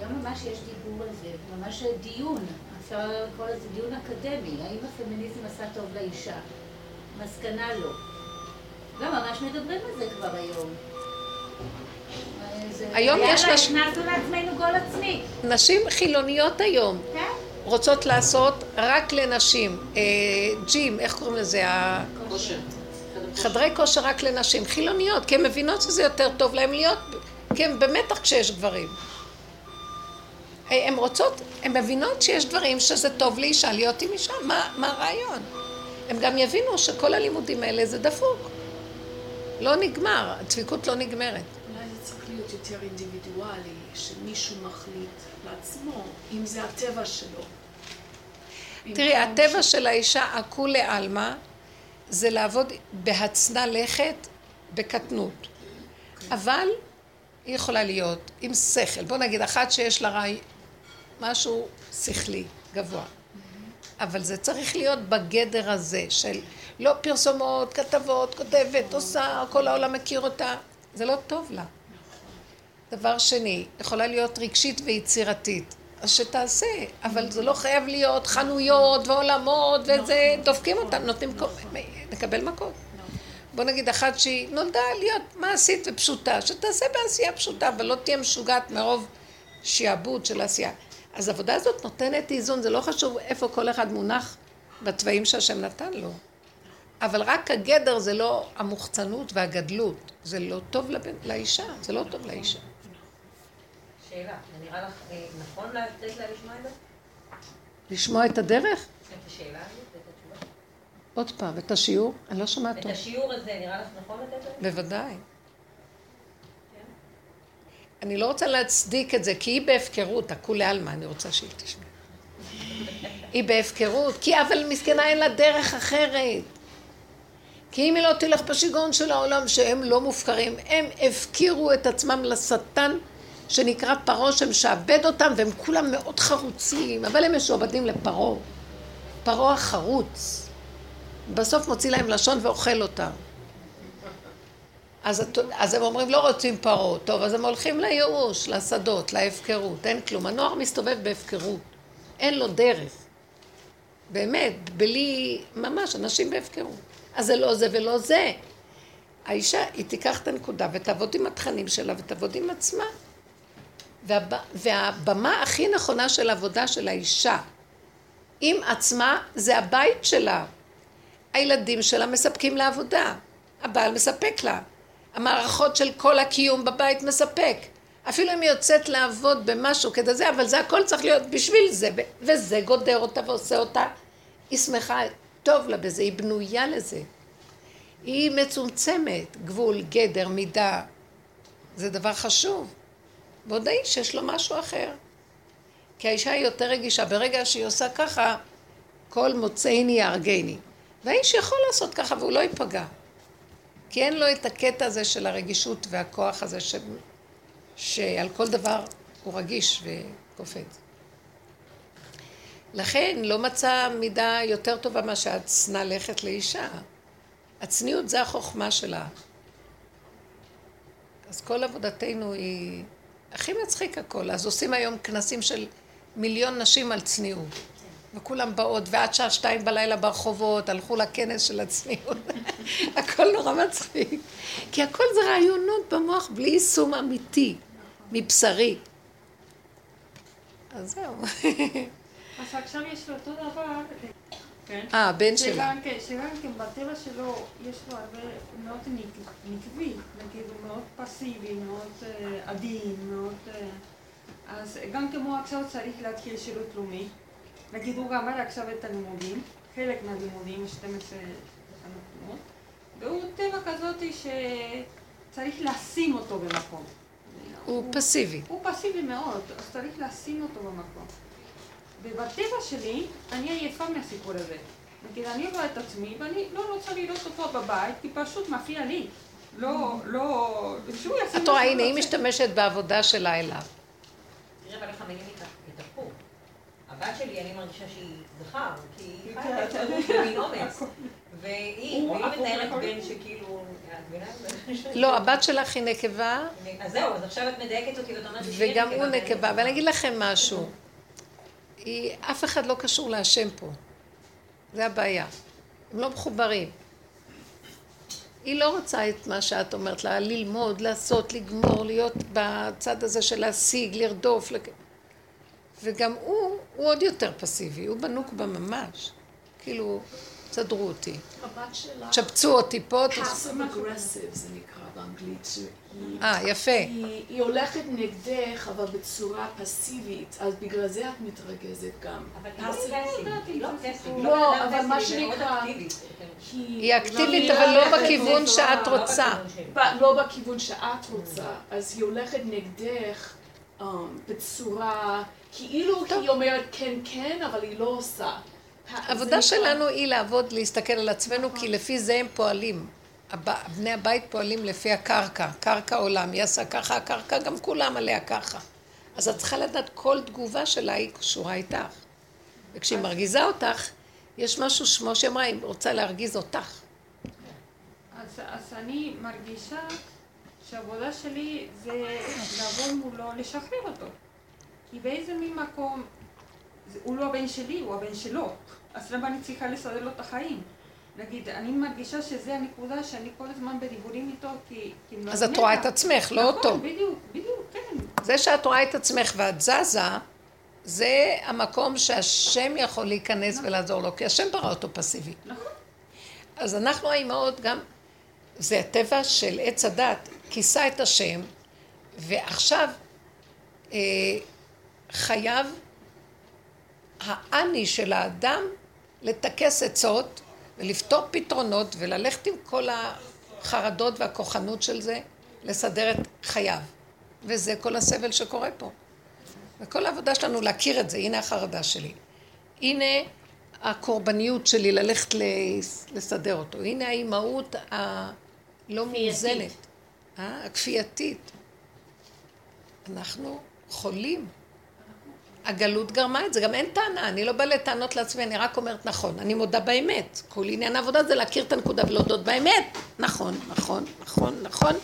[SPEAKER 5] היום ממש יש דיבור על זה, ממש דיון, אפשר לקרוא לזה דיון אקדמי, האם הפמיניזם עשה טוב לאישה? מסקנה לא. לא, ממש מדברים על זה כבר היום.
[SPEAKER 1] היום יש
[SPEAKER 5] נשים... יאללה, הכנסנו לעצמנו גול עצמי.
[SPEAKER 1] נשים חילוניות היום. כן? רוצות לעשות רק לנשים. אה, ג'ים, איך קוראים לזה?
[SPEAKER 6] כושר.
[SPEAKER 1] חדרי כושר רק לנשים. חילוניות, כי הן מבינות שזה יותר טוב להן להיות, כי הן במתח כשיש גברים. הן רוצות, הן מבינות שיש דברים שזה טוב לאישה להיות עם אישה, מה, מה הרעיון? הם גם יבינו שכל הלימודים האלה זה דפוק. לא נגמר, הדפיקות לא נגמרת.
[SPEAKER 3] אולי זה צריך להיות יותר אינדיבידואלי, שמישהו מחליט לעצמו, אם זה הטבע שלו.
[SPEAKER 1] תראי, הטבע של האישה הכולי עלמא זה לעבוד בהצנע לכת בקטנות. אבל היא יכולה להיות עם שכל. בוא נגיד, אחת שיש לה רעי... משהו שכלי, גבוה. אבל זה צריך להיות בגדר הזה של לא פרסומות, כתבות, כותבת, עושה, כל העולם מכיר אותה. זה לא טוב לה. דבר שני, יכולה להיות רגשית ויצירתית. אז שתעשה, אבל זה לא חייב להיות חנויות ועולמות וזה, דופקים אותם, נותנים, לקבל מכות. בוא נגיד אחת שהיא נולדה להיות מעשית ופשוטה, שתעשה בעשייה פשוטה, אבל לא תהיה משוגעת מרוב שיעבוד של עשייה. אז העבודה הזאת נותנת איזון, זה לא חשוב איפה כל אחד מונח בתוואים שהשם נתן לו. אבל רק הגדר זה לא המוחצנות והגדלות, זה לא טוב לבן, לאישה, זה לא טוב לאישה.
[SPEAKER 2] שאלה, זה נראה לך אה, נכון לתת לה לשמוע את זה?
[SPEAKER 1] לשמוע את הדרך?
[SPEAKER 2] את השאלה הזאת ואת התשובה?
[SPEAKER 1] עוד פעם, את השיעור? אני לא שומעת
[SPEAKER 2] טוב. את השיעור הזה נראה לך נכון לתת לה?
[SPEAKER 1] בוודאי. כן. אני לא רוצה להצדיק את זה, כי היא בהפקרות, הכולי עלמא, אני רוצה שהיא תשמע. היא בהפקרות, כי אבל מסכנה אין לה דרך אחרת. כי אם היא לא תלך בשיגעון של העולם שהם לא מופקרים, הם הפקירו את עצמם לשטן שנקרא פרעה שמשעבד אותם והם כולם מאוד חרוצים, אבל הם משועבדים לפרעה. פרעה החרוץ. בסוף מוציא להם לשון ואוכל אותם. אז, אז הם אומרים לא רוצים פרעה, טוב אז הם הולכים לייאוש, לשדות, להפקרות, אין כלום. הנוער מסתובב בהפקרות, אין לו דרך. באמת, בלי, ממש, אנשים בהפקרות. אז זה לא זה ולא זה. האישה, היא תיקח את הנקודה ותעבוד עם התכנים שלה ותעבוד עם עצמה. והב... והבמה הכי נכונה של עבודה של האישה עם עצמה זה הבית שלה. הילדים שלה מספקים לה עבודה, הבעל מספק לה, המערכות של כל הקיום בבית מספק. אפילו אם היא יוצאת לעבוד במשהו כדי זה, אבל זה הכל צריך להיות בשביל זה, וזה גודר אותה ועושה אותה. היא שמחה, טוב לה בזה, היא בנויה לזה. היא מצומצמת, גבול, גדר, מידה. זה דבר חשוב. ועוד האיש יש לו משהו אחר. כי האישה היא יותר רגישה, ברגע שהיא עושה ככה, כל מוצאיני יהרגני. והאיש יכול לעשות ככה והוא לא ייפגע. כי אין לו את הקטע הזה של הרגישות והכוח הזה ש... שעל כל דבר הוא רגיש וקופץ. לכן לא מצא מידה יותר טובה מה שאת שנא לכת לאישה. הצניעות זה החוכמה שלה. אז כל עבודתנו היא... הכי מצחיק הכל. אז עושים היום כנסים של מיליון נשים על צניעות. וכולם באות, ועד שעה שתיים בלילה ברחובות, הלכו לכנס של הצניעות. הכל נורא מצחיק. כי הכל זה רעיונות במוח בלי יישום אמיתי, מבשרי. אז זהו.
[SPEAKER 6] אז עכשיו יש לו אותו דבר, כן?
[SPEAKER 1] אה, הבן שלה.
[SPEAKER 6] שגם כן, שגם כן בטבע שלו יש לו הרבה מאוד נק- נקבי, נגיד הוא מאוד פסיבי, מאוד אה, עדין, מאוד... אה, אז גם כמו עכשיו צריך להתחיל שירות לאומי, נגיד הוא גמר עכשיו את הלימודים, חלק מהלימודים, 12 מקומות, והוא טבע כזאת שצריך לשים אותו במקום.
[SPEAKER 1] הוא פסיבי.
[SPEAKER 6] הוא פסיבי מאוד, אז צריך לשים אותו במקום. ובטבע שלי, אני עייפה מהסיפור הזה. נגיד, אני רואה את עצמי, ואני לא רוצה לראות אותו בבית, כי פשוט מפריע לי. לא, לא... שהוא יעשה
[SPEAKER 1] את רואה, הנה, היא. משתמשת בעבודה שלה אליו.
[SPEAKER 2] תראה, אבל איך המילים התהפ- התהפכו. הבת שלי, אני מרגישה שהיא זכר, כי היא חיה את אומץ. והיא, מתארת. בן שכאילו... את מבינה?
[SPEAKER 1] לא, הבת שלך היא נקבה,
[SPEAKER 2] אז זהו, אז עכשיו את מדייקת אותי ואת אומרת שהיא
[SPEAKER 1] וגם הוא נקבה. ואני אגיד לכם משהו. היא, אף אחד לא קשור להשם פה. זה הבעיה. הם לא מחוברים. היא לא רוצה את מה שאת אומרת לה, ללמוד, לעשות, לגמור, להיות בצד הזה של להשיג, לרדוף. לק... וגם הוא, הוא עוד יותר פסיבי, הוא בנוקבה ממש. כאילו, סדרו אותי. תשפצו אותי פה,
[SPEAKER 3] passive aggressive זה נקרא באנגלית, שהיא
[SPEAKER 1] אה, יפה.
[SPEAKER 3] היא, היא הולכת נגדך, אבל בצורה פסיבית, אז בגלל זה את מתרגזת גם.
[SPEAKER 2] אבל היא לא לא פסיבית.
[SPEAKER 3] לא,
[SPEAKER 2] אדם
[SPEAKER 3] אבל מה שנקרא-.
[SPEAKER 1] היא אקטיבית, אבל לא בכיוון שאת
[SPEAKER 2] לא
[SPEAKER 1] רוצה.
[SPEAKER 3] לא בכיוון שאת רוצה, אז היא הולכת נגדך um, בצורה, כאילו היא אומרת כן כן, אבל היא לא עושה.
[SPEAKER 1] העבודה
[SPEAKER 3] זה
[SPEAKER 1] שלנו היא לעבוד, להסתכל על עצמנו, כי לפי זה הם פועלים. בני הבית פועלים לפי הקרקע, קרקע עולם, היא עשה ככה, הקרקע גם כולם עליה ככה. אז את צריכה לדעת, כל תגובה שלה היא קשורה איתך. וכשהיא מרגיזה אותך, יש משהו שמו שאמרה, היא רוצה להרגיז אותך.
[SPEAKER 6] אז, אז אני מרגישה שהעבודה שלי זה לעבוד מולו, לשחרר אותו. כי באיזה מין מקום, הוא לא הבן שלי, הוא הבן שלו. אז למה אני צריכה לסדר לו את החיים? נגיד, אני מרגישה שזה הנקודה שאני כל הזמן בדיבורים איתו, כי... כי
[SPEAKER 1] אז את רואה. את עצמך, לא
[SPEAKER 6] נכון,
[SPEAKER 1] אותו.
[SPEAKER 6] בדיוק, בדיוק, כן.
[SPEAKER 1] זה שאת רואה את עצמך ואת זזה, זה המקום שהשם יכול להיכנס ולעזור לו, כי השם ברא אותו פסיבי.
[SPEAKER 6] נכון.
[SPEAKER 1] אז אנחנו האימהות גם, זה הטבע של עץ הדת, כיסה את השם, ועכשיו אה, חייב האני של האדם לטכס עצות ולפתור פתרונות וללכת עם כל החרדות והכוחנות של זה, לסדר את חייו. וזה כל הסבל שקורה פה. וכל העבודה שלנו להכיר את זה, הנה החרדה שלי. הנה הקורבניות שלי ללכת לס- לסדר אותו. הנה האימהות הלא מאוזנת. אה? הכפייתית. אנחנו חולים. הגלות גרמה את זה, גם אין טענה, אני לא באה לטענות לעצמי, אני רק אומרת נכון, אני מודה באמת. כל עניין העבודה זה להכיר את הנקודה ולהודות באמת. נכון, נכון, נכון, נכון.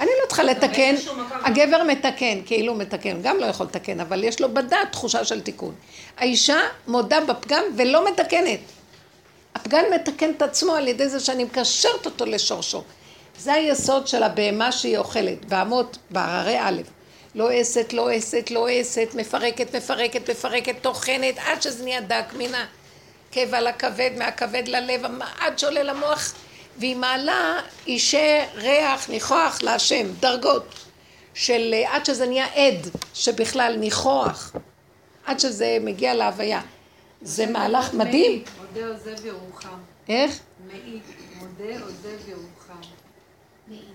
[SPEAKER 1] אני לא צריכה לתקן, הגבר מתקן, כאילו מתקן, גם לא יכול לתקן, אבל יש לו בדעת תחושה של תיקון. האישה מודה בפגם ולא מתקנת. הפגם מתקן את עצמו על ידי זה שאני מקשרת אותו לשורשו. זה היסוד של הבהמה שהיא אוכלת, בהמות, בהררי א', לא עשת, לא עשת, לא מפרקת, מפרקת, מפרקת, טוחנת, עד שזה נהיה דק מן הכבע לכבד, מהכבד ללב, עד שעולה למוח, והיא מעלה אישי ריח, ניחוח להשם, דרגות, של עד שזה נהיה עד, שבכלל ניחוח, עד שזה מגיע להוויה. זה מהלך מדהים.
[SPEAKER 4] מודה עוזב ירוחם.
[SPEAKER 1] איך?
[SPEAKER 4] מעיד, מודה עוזב ירוחם.
[SPEAKER 5] מעיד.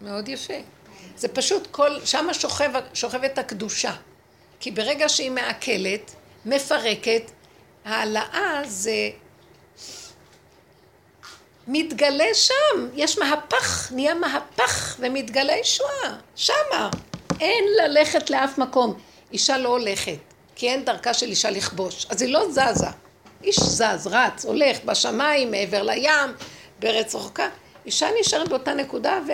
[SPEAKER 1] מאוד יפה. זה פשוט כל, שמה שוכב, שוכבת הקדושה. כי ברגע שהיא מעכלת, מפרקת, העלאה זה מתגלה שם, יש מהפך, נהיה מהפך ומתגלה ישועה, שמה. אין ללכת לאף מקום. אישה לא הולכת, כי אין דרכה של אישה לכבוש, אז היא לא זזה. איש זז, רץ, הולך בשמיים, מעבר לים, בארץ רחוקה. אישה נשארת באותה נקודה ו...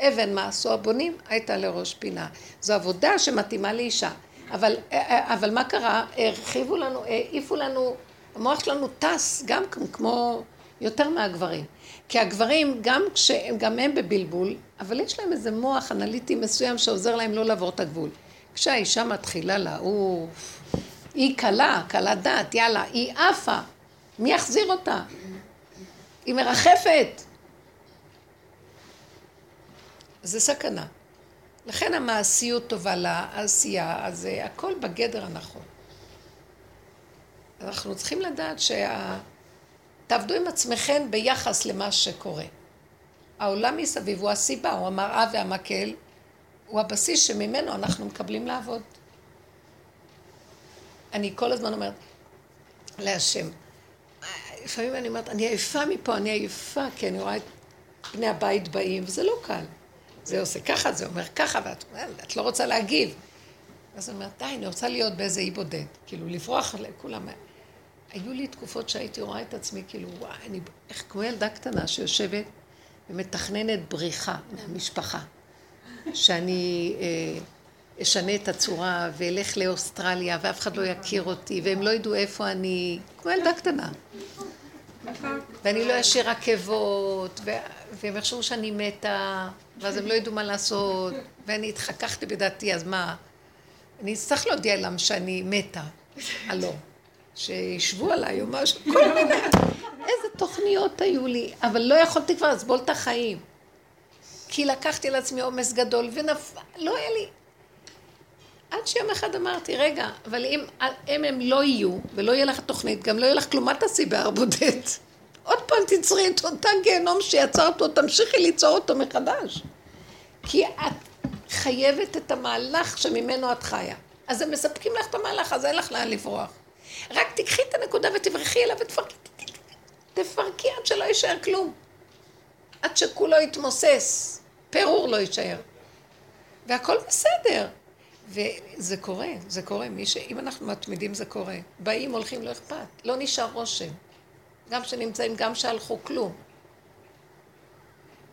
[SPEAKER 1] אבן מה עשו הבונים? הייתה לראש פינה. זו עבודה שמתאימה לאישה. אבל, אבל מה קרה? הרחיבו לנו, העיפו לנו, המוח שלנו טס גם כמו יותר מהגברים. כי הגברים, גם כשהם, גם הם בבלבול, אבל יש להם איזה מוח אנליטי מסוים שעוזר להם לא לעבור את הגבול. כשהאישה מתחילה לעוף, היא קלה, קלה דעת, יאללה, היא עפה, מי יחזיר אותה? היא מרחפת. זה סכנה. לכן המעשיות טובה לעשייה, אז הכל בגדר הנכון. אנחנו צריכים לדעת שה... תעבדו עם עצמכם ביחס למה שקורה. העולם מסביב הוא הסיבה, הוא המראה והמקל, הוא הבסיס שממנו אנחנו מקבלים לעבוד. אני כל הזמן אומרת להשם, לפעמים אני אומרת, אני עייפה מפה, אני עייפה, כי אני רואה את בני הבית באים, וזה לא קל. זה עושה ככה, זה אומר ככה, ואת את לא רוצה להגיב. אז אני אומרת, די, אני רוצה להיות באיזה אי בודד. כאילו, לברוח לכולם. היו לי תקופות שהייתי רואה את עצמי, כאילו, וואי, אני איך כמו ילדה קטנה שיושבת ומתכננת בריחה מהמשפחה. שאני אה, אשנה את הצורה ואלך לאוסטרליה ואף אחד לא יכיר אותי והם לא ידעו איפה אני, כמו ילדה קטנה. ואני לא אשאיר עקבות, והם יחשבו שאני מתה, ואז הם לא ידעו מה לעשות, ואני התחככתי בדעתי, אז מה? אני אצטרך להודיע להם שאני מתה. הלא. שישבו עליי או משהו, כל מיני. איזה תוכניות היו לי, אבל לא יכולתי כבר לסבול את החיים. כי לקחתי לעצמי עומס גדול, ונפל, לא היה לי... עד שיום אחד אמרתי, רגע, אבל אם הם, הם לא יהיו, ולא יהיה לך תוכנית, גם לא יהיה לך כלום, מה תעשי בהר בודד? עוד פעם תצרי את אותה גיהנום שיצרת אותו, תמשיכי ליצור אותו מחדש. כי את חייבת את המהלך שממנו את חיה. אז הם מספקים לך את המהלך, אז אין לך לאן לברוח. רק תיקחי את הנקודה ותברחי אליו ותפרקי, תפרקי עד שלא יישאר כלום. עד שכולו יתמוסס, פירור לא יישאר. והכל בסדר. וזה קורה, זה קורה. מי ש... אם אנחנו מתמידים זה קורה. באים, הולכים, לא אכפת. לא נשאר רושם. גם שנמצאים, גם שהלכו, כלום.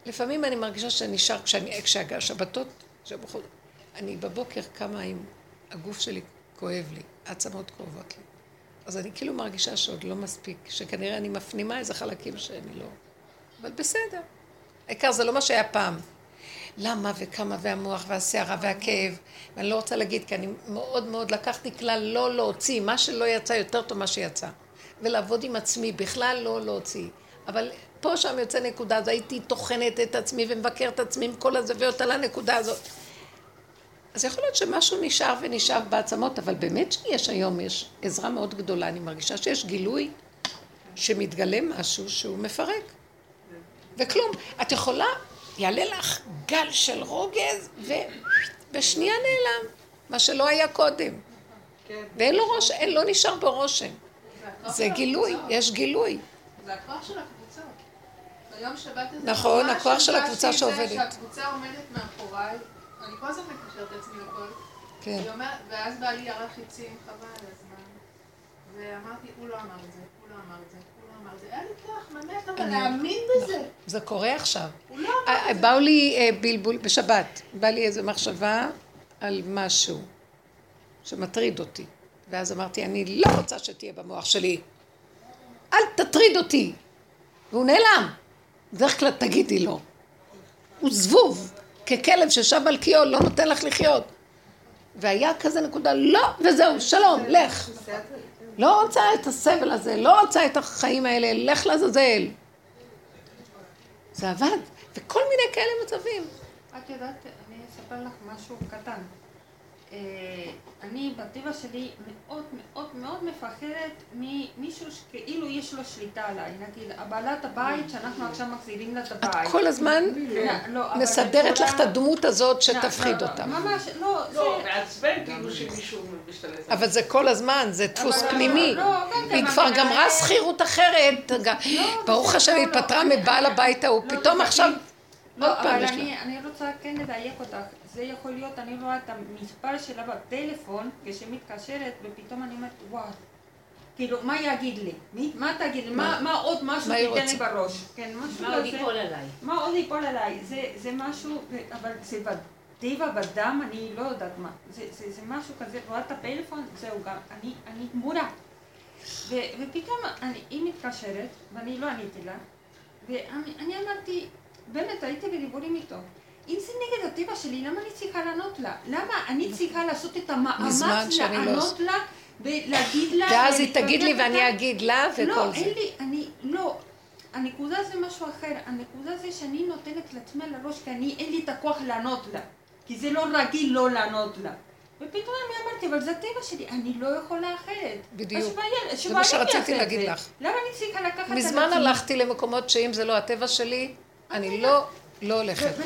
[SPEAKER 1] לפעמים אני מרגישה שנשאר, כשאני, כשהשבתות, אני בבוקר קמה עם הגוף שלי כואב לי, העצמות כואבות לי. אז אני כאילו מרגישה שעוד לא מספיק, שכנראה אני מפנימה איזה חלקים שאני לא... אבל בסדר. העיקר זה לא מה שהיה פעם. למה וכמה והמוח והסערה והכאב. ואני לא רוצה להגיד, כי אני מאוד מאוד לקחתי כלל לא להוציא, מה שלא יצא יותר טוב מה שיצא. ולעבוד עם עצמי, בכלל לא להוציא. אבל פה שם יוצא נקודה, אז הייתי טוחנת את עצמי ומבקרת את עצמי עם כל הזוויות על הנקודה הזאת. אז יכול להיות שמשהו נשאר ונשאר בעצמות, אבל באמת שיש היום, יש עזרה מאוד גדולה. אני מרגישה שיש גילוי שמתגלה משהו שהוא מפרק. וכלום. את יכולה, יעלה לך גל של רוגז, ובשנייה נעלם, מה שלא היה קודם. ואין לו ראש, אין, לא נשאר בו רושם. זה גילוי, יש גילוי.
[SPEAKER 3] זה הכוח של הקבוצה. ביום שבת הזה,
[SPEAKER 1] נכון, הכוח של הקבוצה שעובדת.
[SPEAKER 3] שהקבוצה עומדת מאחוריי, אני כל הזמן מקשרת את עצמי לכל. כן. ואז בעלי ירח עצים, חבל על הזמן. ואמרתי, הוא לא אמר את זה, הוא לא אמר את זה, זה. היה אבל להאמין בזה.
[SPEAKER 1] זה קורה עכשיו.
[SPEAKER 3] לא
[SPEAKER 1] זה. באו לי אה, בלבול, בשבת, בא לי איזו מחשבה על משהו שמטריד אותי. ואז אמרתי, אני לא רוצה שתהיה במוח שלי. אל תטריד אותי. והוא נעלם. בדרך כלל תגידי לו. הוא זבוב. ככלב ששב על קיאו, לא נותן לך לחיות. והיה כזה נקודה, לא, וזהו, שלום, לך. לא רוצה את הסבל הזה, לא רוצה את החיים האלה, לך לעזאזל. זה עבד, וכל מיני כאלה מצבים.
[SPEAKER 6] את יודעת, אני אספר לך משהו קטן. אה, אני בטבע שלי מאוד מאוד מאוד מפחדת ממישהו שכאילו יש לו שליטה עליי, נגיד, הבעלת הבית שאנחנו עכשיו מחזירים לה את הבית.
[SPEAKER 1] את כל הזמן לא, מסדרת לך את הדמות הזאת שתפחיד
[SPEAKER 6] לא,
[SPEAKER 1] אותה.
[SPEAKER 6] ממש, לא,
[SPEAKER 7] לא, מעצבן כאילו שמישהו משתלט.
[SPEAKER 1] אבל זה כל הזמן, זה דפוס פנימי.
[SPEAKER 6] לא,
[SPEAKER 1] היא כבר גמרה שכירות אחרת, ברוך השם היא התפטרה מבעל הבית ההוא, פתאום עכשיו...
[SPEAKER 6] לא, אבל אני רוצה כן לדייק אותך. זה יכול להיות, אני רואה את המספר שלה בטלפון כשמתקשרת ופתאום אני אומרת וואו כאילו, מה יגיד לי? מי? מה תגיד לי? מה, מה עוד משהו תיתן לי בראש?
[SPEAKER 5] כן, משהו מה עוד ייפול עליי?
[SPEAKER 6] מה עוד ייפול עליי? זה, זה משהו, אבל זה בטבע, בדם, אני לא יודעת מה. זה, זה, זה משהו כזה, רואה את הפלאפון, זהו גם, אני, אני מורה. ו, ופתאום אני, היא מתקשרת, ואני לא עניתי לה, ואני אמרתי, באמת, הייתי בדיבורים איתו. אם זה נגד הטבע שלי, למה אני צריכה לענות לה? למה אני צריכה לעשות את המאמץ
[SPEAKER 1] לא
[SPEAKER 6] לענות לה ולהגיד לה...
[SPEAKER 1] ואז היא תגיד לי ואני אגיד לה וכל
[SPEAKER 6] לא,
[SPEAKER 1] זה.
[SPEAKER 6] לא, אין לי, אני, לא. הנקודה זה משהו אחר. הנקודה זה שאני נותנת לעצמי לראש כי אני, אין לי את הכוח לענות לה. כי זה לא רגיל לא לענות לה. ופתאום אני אמרתי, אבל זה הטבע שלי, אני לא יכולה אחרת.
[SPEAKER 1] בדיוק. זה מה שרציתי להגיד לך.
[SPEAKER 6] למה אני צריכה לקחת?
[SPEAKER 1] מזמן הלכתי למקומות שאם זה לא הטבע שלי, אני לא... לא הולכת.
[SPEAKER 6] זה,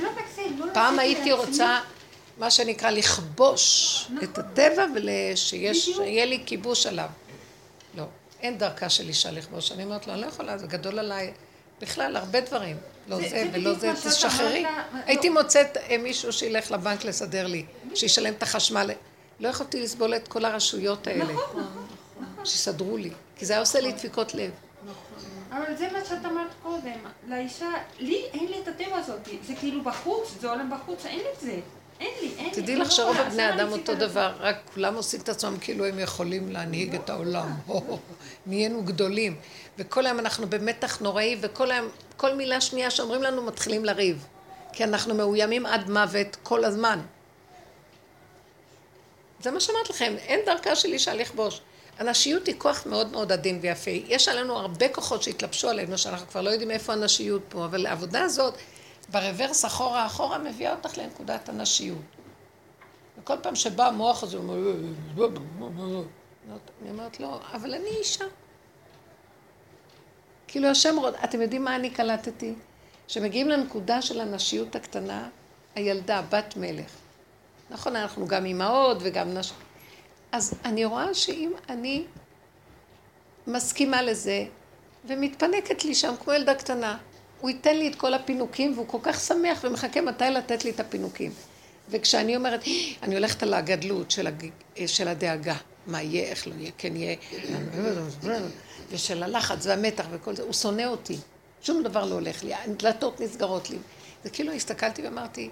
[SPEAKER 6] לא
[SPEAKER 1] פעם הייתי רוצה, מה שנקרא, לכבוש את הטבע ושיהיה לי כיבוש עליו. לא, אין דרכה של אישה לכבוש. אני אומרת לו, אני לא יכולה, זה גדול עליי. בכלל, הרבה דברים. לא זה ולא זה, תשחררי. הייתי מוצאת אה, מישהו שילך לבנק לסדר לי, שישלם את החשמל. לא יכולתי לסבול את כל הרשויות האלה.
[SPEAKER 6] נכון, נכון.
[SPEAKER 1] שיסדרו לי, כי זה היה עושה לי דפיקות לב.
[SPEAKER 6] אבל זה מה שאת אמרת קודם, לאישה, לי אין לי את הטבע הזאת, זה כאילו בחוץ, זה עולם בחוץ, אין לי את זה. אין לי, אין לי.
[SPEAKER 1] תדעי לך שרוב הבני אדם אותו דבר, רק כולם עושים את עצמם כאילו הם יכולים להנהיג את העולם. נהיינו גדולים. וכל היום אנחנו במתח נוראי, וכל היום, כל מילה שנייה שאומרים לנו מתחילים לריב. כי אנחנו מאוימים עד מוות כל הזמן. זה מה שאמרתי לכם, אין דרכה של אישה לכבוש. הנשיות היא כוח מאוד מאוד עדין ויפה. יש עלינו הרבה כוחות שהתלבשו עלינו, שאנחנו כבר לא יודעים איפה הנשיות פה, אבל העבודה הזאת, ברוורס אחורה אחורה, מביאה אותך לנקודת הנשיות. וכל פעם שבא המוח הזה, אני אומרת לו, אבל אני אישה. כאילו השם רוד, אתם יודעים מה אני קלטתי? שמגיעים לנקודה של הנשיות הקטנה, הילדה, בת מלך. נכון, אנחנו גם אימהות וגם נשים. אז אני רואה שאם אני מסכימה לזה ומתפנקת לי שם כמו ילדה קטנה, הוא ייתן לי את כל הפינוקים והוא כל כך שמח ומחכה מתי לתת לי את הפינוקים. וכשאני אומרת, אני הולכת על הגדלות של, הג... של הדאגה, מה יהיה, איך לא יהיה, כן יהיה, ושל הלחץ והמתח וכל זה, הוא שונא אותי. שום דבר לא הולך לי, הדלתות נסגרות לי. זה כאילו הסתכלתי ואמרתי,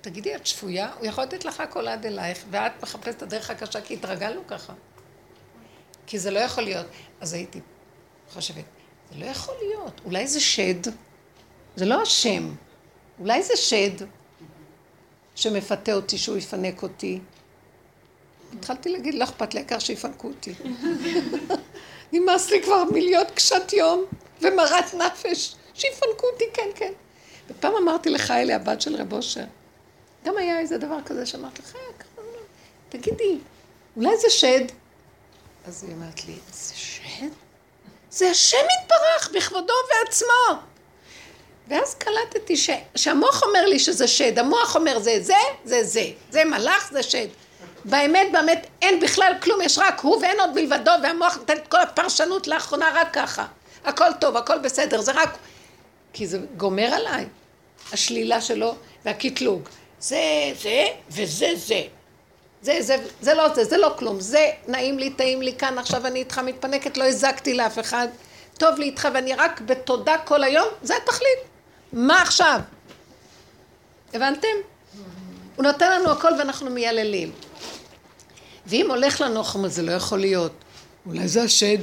[SPEAKER 1] תגידי, את שפויה? הוא יכול לתת לך הכל עד אלייך, ואת מחפשת את הדרך הקשה, כי התרגלנו ככה. כי זה לא יכול להיות. אז הייתי חושבת, זה לא יכול להיות. אולי זה שד? זה לא השם. אולי זה שד שמפתה אותי שהוא יפנק אותי. התחלתי להגיד, לא אכפת לי, העיקר שיפנקו אותי. נמאס לי כבר מלהיות קשת יום ומרת נפש. שיפנקו אותי, כן, כן. ופעם אמרתי לך, אלי, הבת של רב אושר, גם היה איזה דבר כזה שאמרתי לך, תגידי, אולי זה שד? אז היא אומרת לי, זה שד? זה השם יתברך בכבודו ועצמו. ואז קלטתי ש... שהמוח אומר לי שזה שד, המוח אומר זה זה, זה זה, זה מלאך, זה שד. באמת, באמת, אין בכלל כלום, יש רק הוא ואין עוד מלבדו, והמוח נותן את כל הפרשנות לאחרונה רק ככה. הכל טוב, הכל בסדר, זה רק... כי זה גומר עליי, השלילה שלו והקטלוג. זה זה וזה זה. זה, זה, זה לא זה, זה לא כלום, זה נעים לי, טעים לי כאן, עכשיו אני איתך מתפנקת, לא הזקתי לאף אחד, טוב לי איתך ואני רק בתודה כל היום, זה התכלית. מה עכשיו? הבנתם? הוא נותן לנו הכל ואנחנו מייללים. ואם הולך לנו, אומרים, זה לא יכול להיות. אולי זה השד.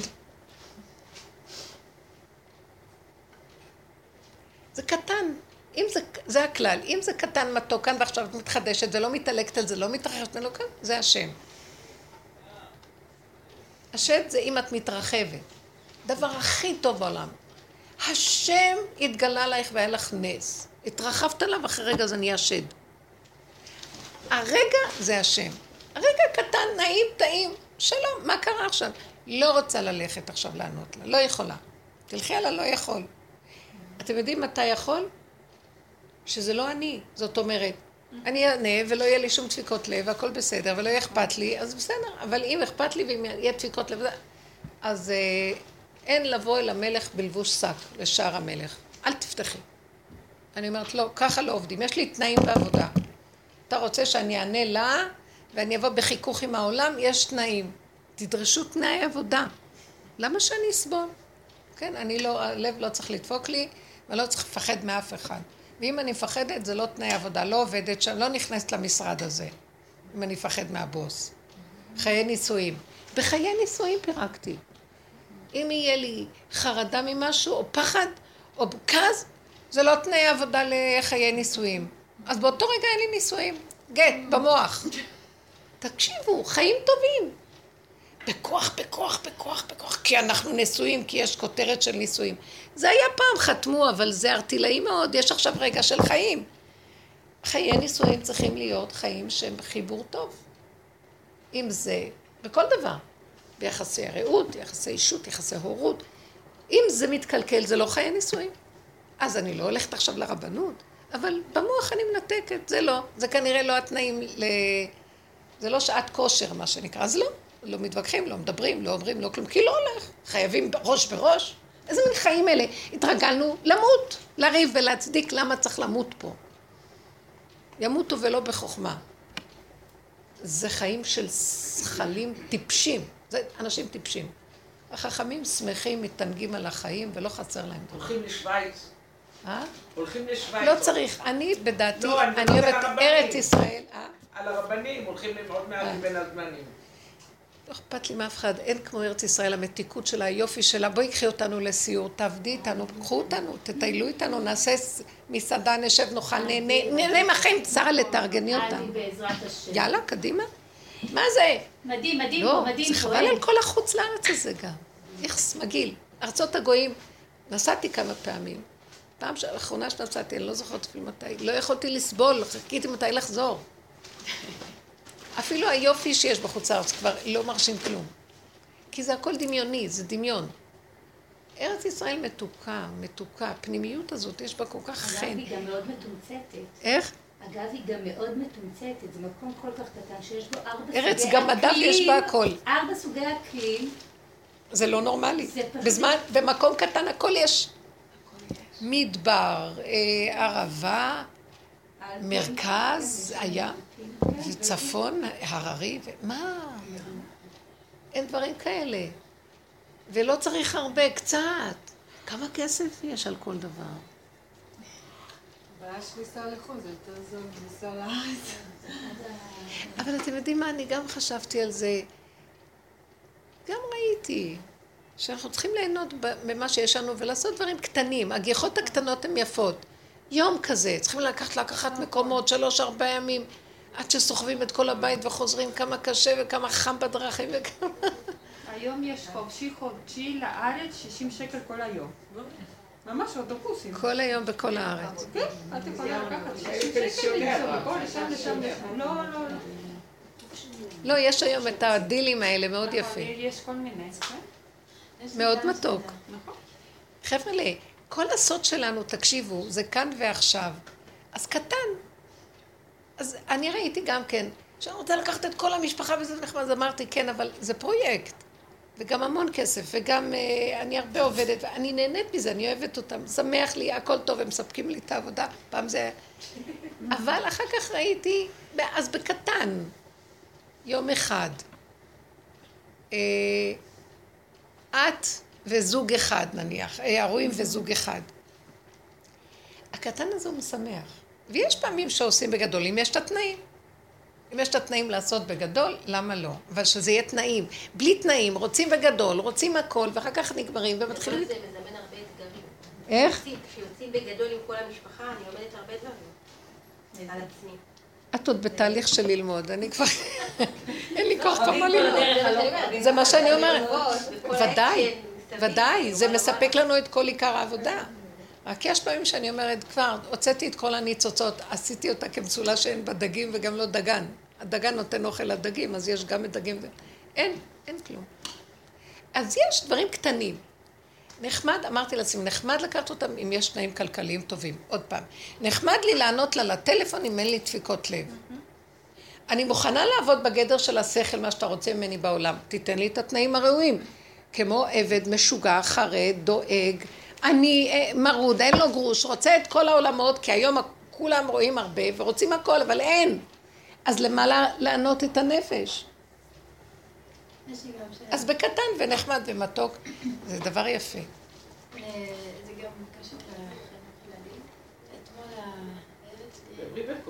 [SPEAKER 1] זה קטן. אם זה, זה הכלל, אם זה קטן מתוק כאן ועכשיו את מתחדשת ולא מתעלקת על זה, לא מתרחשת, לא כאן, זה השם. השד זה אם את מתרחבת. דבר הכי טוב בעולם. השם התגלה עלייך והיה לך נס. התרחבת עליו, אחרי רגע זה נהיה שד. הרגע זה השם. הרגע קטן, נעים, טעים. שלום, מה קרה עכשיו? לא רוצה ללכת עכשיו לענות לה, לא יכולה. תלכי על הלא יכול. אתם יודעים מתי יכול? שזה לא אני. זאת אומרת, אני אענה ולא יהיה לי שום דפיקות לב והכל בסדר ולא יהיה אכפת לי, אז בסדר. אבל אם אכפת לי ואם יהיה דפיקות לב, אז אה, אין לבוא אל המלך בלבוש שק, לשער המלך. אל תפתחי. אני אומרת, לא, ככה לא עובדים. יש לי תנאים בעבודה. אתה רוצה שאני אענה לה ואני אבוא בחיכוך עם העולם? יש תנאים. תדרשו תנאי עבודה. למה שאני אסבול? כן, אני לא, הלב לא צריך לדפוק לי, ואני לא צריך לפחד מאף אחד. ואם אני מפחדת, זה לא תנאי עבודה, לא עובדת שם, לא נכנסת למשרד הזה, אם אני מפחד מהבוס. חיי נישואים. בחיי נישואים פירקתי. אם יהיה לי חרדה ממשהו, או פחד, או כעס, זה לא תנאי עבודה לחיי נישואים. אז באותו רגע אין לי נישואים. גט, במוח. תקשיבו, חיים טובים. בכוח, בכוח, בכוח, בכוח, כי אנחנו נשואים, כי יש כותרת של נישואים. זה היה פעם, חתמו, אבל זה ארטילאי מאוד, יש עכשיו רגע של חיים. חיי נישואים צריכים להיות חיים שהם חיבור טוב. אם זה בכל דבר, ביחסי הרעות, יחסי אישות, יחסי הורות. אם זה מתקלקל, זה לא חיי נישואים. אז אני לא הולכת עכשיו לרבנות, אבל במוח אני מנתקת, זה לא. זה כנראה לא התנאים ל... זה לא שעת כושר, מה שנקרא, אז לא. לא מתווכחים, לא מדברים, לא אומרים, לא כלום, כי לא הולך. חייבים ראש בראש. איזה מין חיים אלה? התרגלנו למות, לריב ולהצדיק למה צריך למות פה. ימותו ולא בחוכמה. זה חיים של שכלים טיפשים. זה אנשים טיפשים. החכמים שמחים, מתענגים על החיים ולא חסר להם.
[SPEAKER 7] הולכים לשוויץ.
[SPEAKER 1] אה?
[SPEAKER 7] הולכים לשוויץ.
[SPEAKER 1] לא צריך. אני בדעתי,
[SPEAKER 7] לא, אני
[SPEAKER 1] אוהבת. ארץ ישראל. אה?
[SPEAKER 7] על הרבנים, הולכים עוד מעט
[SPEAKER 1] אה.
[SPEAKER 7] בין הזמנים.
[SPEAKER 1] לא אכפת לי מאף אחד, אין כמו ארץ ישראל, המתיקות שלה, היופי שלה, בואי קחי אותנו לסיור, תעבדי איתנו, קחו אותנו, תטיילו איתנו, נעשה מסעדה, נשב, נאכל, נהנה, נהנה מהחיים, שרה לתארגני
[SPEAKER 5] השם.
[SPEAKER 1] יאללה, קדימה. מה זה?
[SPEAKER 5] מדהים, מדהים
[SPEAKER 1] לא,
[SPEAKER 5] מדהים
[SPEAKER 1] זה. חבל. על כל החוץ לארץ הזה גם. איכס, מגעיל. ארצות הגויים, נסעתי כמה פעמים. פעם האחרונה שנסעתי, אני לא זוכרת אפילו מתי, לא יכולתי לסבול, חיכיתי מתי לחזור. אפילו היופי שיש בחוץ לארץ כבר לא מרשים כלום. כי זה הכל דמיוני, זה דמיון. ארץ ישראל מתוקה, מתוקה. הפנימיות הזאת, יש בה כל כך
[SPEAKER 5] אגב,
[SPEAKER 1] חן.
[SPEAKER 5] היא גם מאוד מתומצתת.
[SPEAKER 1] איך?
[SPEAKER 5] אגב, היא גם מאוד מתומצתת. זה מקום כל כך קטן שיש בו ארבע סוגי
[SPEAKER 1] ארץ,
[SPEAKER 5] אקלים.
[SPEAKER 1] גם אדם יש בה הכל.
[SPEAKER 5] ארבע סוגי אקלים.
[SPEAKER 1] זה לא נורמלי.
[SPEAKER 5] זה פשוט-
[SPEAKER 1] בזמן, במקום קטן הכל יש. מדבר, אה, ערבה, מרכז, היה, וצפון, הררי, ו- מה? אין דברים כאלה. ולא צריך הרבה, קצת. כמה כסף יש על כל דבר?
[SPEAKER 3] הבעיה של לנסוע לחו"ל זה יותר זול מלנסוע לארץ.
[SPEAKER 1] אבל אתם יודעים מה, אני גם חשבתי על זה. גם ראיתי שאנחנו צריכים ליהנות ממה שיש לנו ולעשות דברים קטנים. הגיחות הקטנות הן יפות. יום כזה, צריכים לקחת לקחת מקומות, שלוש, ארבעה ימים, עד שסוחבים את כל הבית וחוזרים כמה קשה וכמה חם בדרכים וכמה...
[SPEAKER 6] היום יש חופשי חודשי לארץ 60 שקל כל היום. ממש אוטובוסים.
[SPEAKER 1] כל היום בכל הארץ.
[SPEAKER 6] כן, את יכולה לקחת 60
[SPEAKER 7] הייתי
[SPEAKER 6] שקל לנסוע. מפה לשם לשם לשם. לא, לא, לא.
[SPEAKER 1] לא, יש היום את הדילים האלה מאוד
[SPEAKER 6] נכון,
[SPEAKER 1] יפים.
[SPEAKER 6] יש כל מיני, כן?
[SPEAKER 1] מאוד מתוק.
[SPEAKER 6] נכון.
[SPEAKER 1] חבר'ה, כל הסוד שלנו, תקשיבו, זה כאן ועכשיו. אז קטן. אז אני ראיתי גם כן, שאני רוצה לקחת את כל המשפחה וזה נחמד, אז אמרתי, כן, אבל זה פרויקט. וגם המון כסף, וגם אה, אני הרבה עובדת, ואני נהנית מזה, אני אוהבת אותם, שמח לי, הכל טוב, הם מספקים לי את העבודה, פעם זה... אבל אחר כך ראיתי, אז בקטן, יום אחד, אה, את וזוג אחד נניח, הרועים וזוג אחד. הקטן הזה הוא משמח. ויש פעמים שעושים בגדול, אם יש את התנאים. אם יש את התנאים לעשות בגדול, למה לא? אבל שזה יהיה תנאים. בלי תנאים, רוצים בגדול, רוצים הכל, ואחר כך נגמרים ומתחילים...
[SPEAKER 8] זה מזמן הרבה אתגרים.
[SPEAKER 1] איך?
[SPEAKER 8] כשיוצאים- בגדול עם כל המשפחה, אני לומדת הרבה דברים. על עצמי.
[SPEAKER 1] את עוד בתהליך של ללמוד, אני כבר... אין לי כוח כבר מה
[SPEAKER 2] רבים
[SPEAKER 1] ללמוד. זה מה שאני אומרת. ודאי, ודאי, זה מספק לנו את כל עיקר העבודה. רק יש פעמים שאני אומרת, כבר הוצאתי את כל הניצוצות, עשיתי אותה כמצולה שאין בה דגים וגם לא דגן. הדגן נותן אוכל לדגים, אז יש גם את דגים. אין, אין כלום. אז יש דברים קטנים. נחמד, אמרתי לעצמי, נחמד לקחת אותם אם יש תנאים כלכליים טובים. עוד פעם, נחמד לי לענות לה לטלפון אם אין לי דפיקות לב. אני מוכנה לעבוד בגדר של השכל, מה שאתה רוצה ממני בעולם. תיתן לי את התנאים הראויים. כמו עבד משוגע, חרד, דואג, אני אה, מרוד, אין לו גרוש, רוצה את כל העולמות, כי היום כולם רואים הרבה ורוצים הכל, אבל אין. אז למה לענות את הנפש? אז בקטן ונחמד ומתוק, זה דבר יפה.
[SPEAKER 9] אה, זה גם קשור.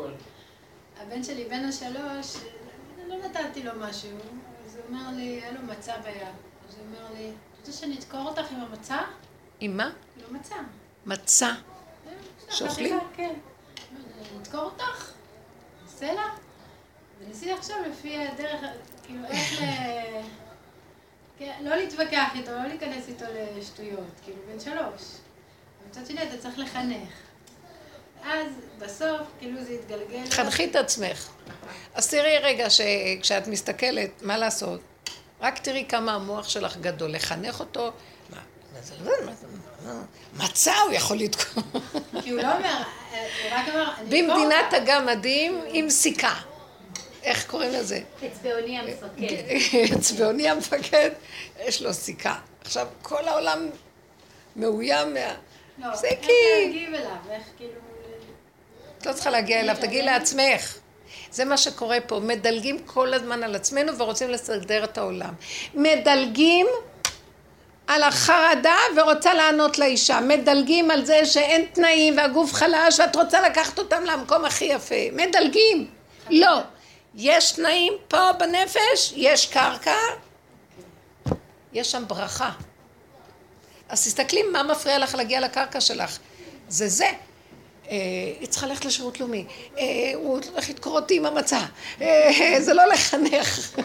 [SPEAKER 9] אתמול. הבן שלי בן השלוש, לא נתתי לו משהו, אז הוא אומר לי, היה לו מצה ביד. אומר לי, אתה רוצה שאני אדקור אותך עם המצה?
[SPEAKER 1] עם מה?
[SPEAKER 9] כאילו מצה.
[SPEAKER 1] מצה? שאוכלים?
[SPEAKER 9] כן. אדקור אותך? סלע? וניסיתי עכשיו לפי הדרך, כאילו איך ל... כן, לא להתווכח איתו, לא להיכנס איתו לשטויות, כאילו בן שלוש. ומצד שני אתה צריך לחנך. אז בסוף, כאילו זה התגלגל...
[SPEAKER 1] חנכי את עצמך. אז תראי רגע שכשאת מסתכלת, מה לעשות? רק תראי כמה המוח שלך גדול. לחנך אותו, מצה הוא יכול לתקוע.
[SPEAKER 9] כי הוא לא אומר, הוא רק אמר,
[SPEAKER 1] במדינת הגמדים עם סיכה. איך קוראים לזה?
[SPEAKER 5] אצבעוני המפקד.
[SPEAKER 1] אצבעוני המפקד, יש לו סיכה. עכשיו, כל העולם מאוים מה...
[SPEAKER 9] לא. איך להגיב אליו, איך כאילו...
[SPEAKER 1] את לא צריכה להגיע אליו, תגיעי לעצמך. זה מה שקורה פה, מדלגים כל הזמן על עצמנו ורוצים לסדר את העולם. מדלגים על החרדה ורוצה לענות לאישה. מדלגים על זה שאין תנאים והגוף חלש ואת רוצה לקחת אותם למקום הכי יפה. מדלגים. לא. יש תנאים פה בנפש, יש קרקע, יש שם ברכה. אז תסתכלי מה מפריע לך להגיע לקרקע שלך. זה זה. אה, היא צריכה ללכת לשירות לאומי, אה, הוא הולך לדקור אותי עם המצע, אה, זה לא לחנך.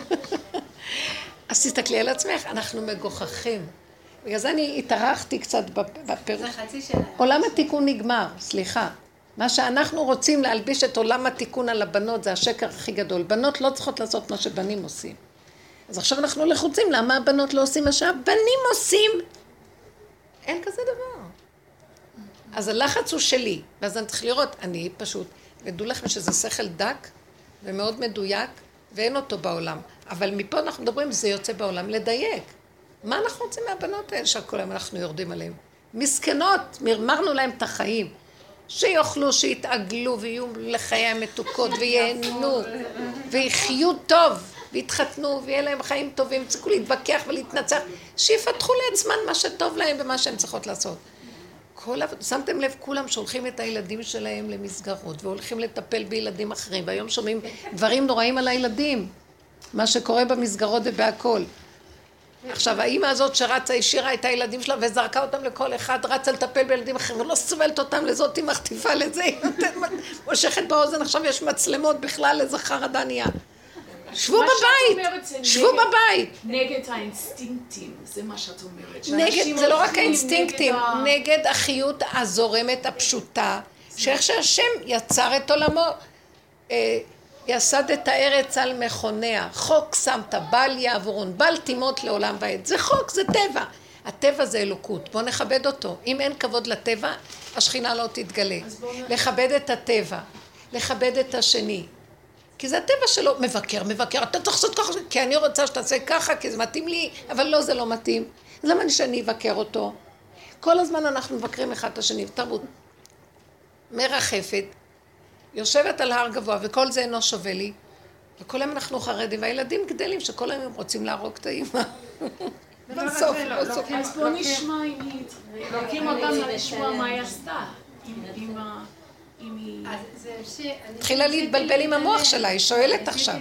[SPEAKER 1] אז תסתכלי על עצמך, אנחנו מגוחכים. בגלל זה אני התארחתי קצת בפירוש.
[SPEAKER 9] זה חצי שנה.
[SPEAKER 1] עולם התיקון נגמר, סליחה. מה שאנחנו רוצים להלביש את עולם התיקון על הבנות זה השקר הכי גדול. בנות לא צריכות לעשות מה שבנים עושים. אז עכשיו אנחנו לחוצים, למה הבנות לא עושים מה שהבנים עושים? אין כזה דבר. אז הלחץ הוא שלי, ואז אני צריך לראות, אני פשוט, ודעו לכם שזה שכל דק ומאוד מדויק, ואין אותו בעולם. אבל מפה אנחנו מדברים, זה יוצא בעולם, לדייק. מה אנחנו רוצים מהבנות האלה שכל היום אנחנו יורדים עליהן? מסכנות, מרמרנו להם את החיים. שיאכלו, שיתעגלו ויהיו לחיי המתוקות וייהנו ויחיו טוב ויתחתנו ויהיה להם חיים טובים, יצטרכו להתווכח ולהתנצח, שיפתחו לעצמן מה שטוב להם ומה שהן צריכות לעשות. כל, שמתם לב, כולם שולחים את הילדים שלהם למסגרות והולכים לטפל בילדים אחרים והיום שומעים דברים נוראים על הילדים, מה שקורה במסגרות ובהכל. עכשיו, האימא הזאת שרצה, השאירה את הילדים שלה וזרקה אותם לכל אחד, רצה לטפל בילדים אחרים, ולא סובלת אותם לזאת, היא מחטיפה לזה, היא נותנת, מושכת באוזן, עכשיו יש מצלמות בכלל, איזה חרדה נהיה. שבו בבית, שבו בבית.
[SPEAKER 10] נגד האינסטינקטים, זה מה שאת אומרת.
[SPEAKER 1] נגד, זה לא רק האינסטינקטים, נגד החיות הזורמת, הפשוטה, שאיך שהשם יצר את עולמו. אה, יסד את הארץ על מכוניה, חוק שמת, בל יעבורון, בל תימות לעולם ועד. זה חוק, זה טבע. הטבע זה אלוקות, בואו נכבד אותו. אם אין כבוד לטבע, השכינה לא תתגלה. לכבד את הטבע, לכבד את השני. כי זה הטבע שלו, מבקר, מבקר, אתה צריך לעשות ככה, כי אני רוצה שתעשה ככה, כי זה מתאים לי, אבל לא, זה לא מתאים. אז למה שאני אבקר אותו? כל הזמן אנחנו מבקרים אחד את השני, תרבות מרחפת, יושבת על הר גבוה וכל זה אינו שווה לי, וכל היום אנחנו חרדים, והילדים גדלים שכל היום הם רוצים להרוג את האימא. בסוף, בסוף.
[SPEAKER 10] אז בוא נשמע אם היא... לוקחים אותם לשמוע מה היא עשתה. אם היא...
[SPEAKER 1] התחילה להתבלבל עם המוח שלה, היא שואלת עכשיו.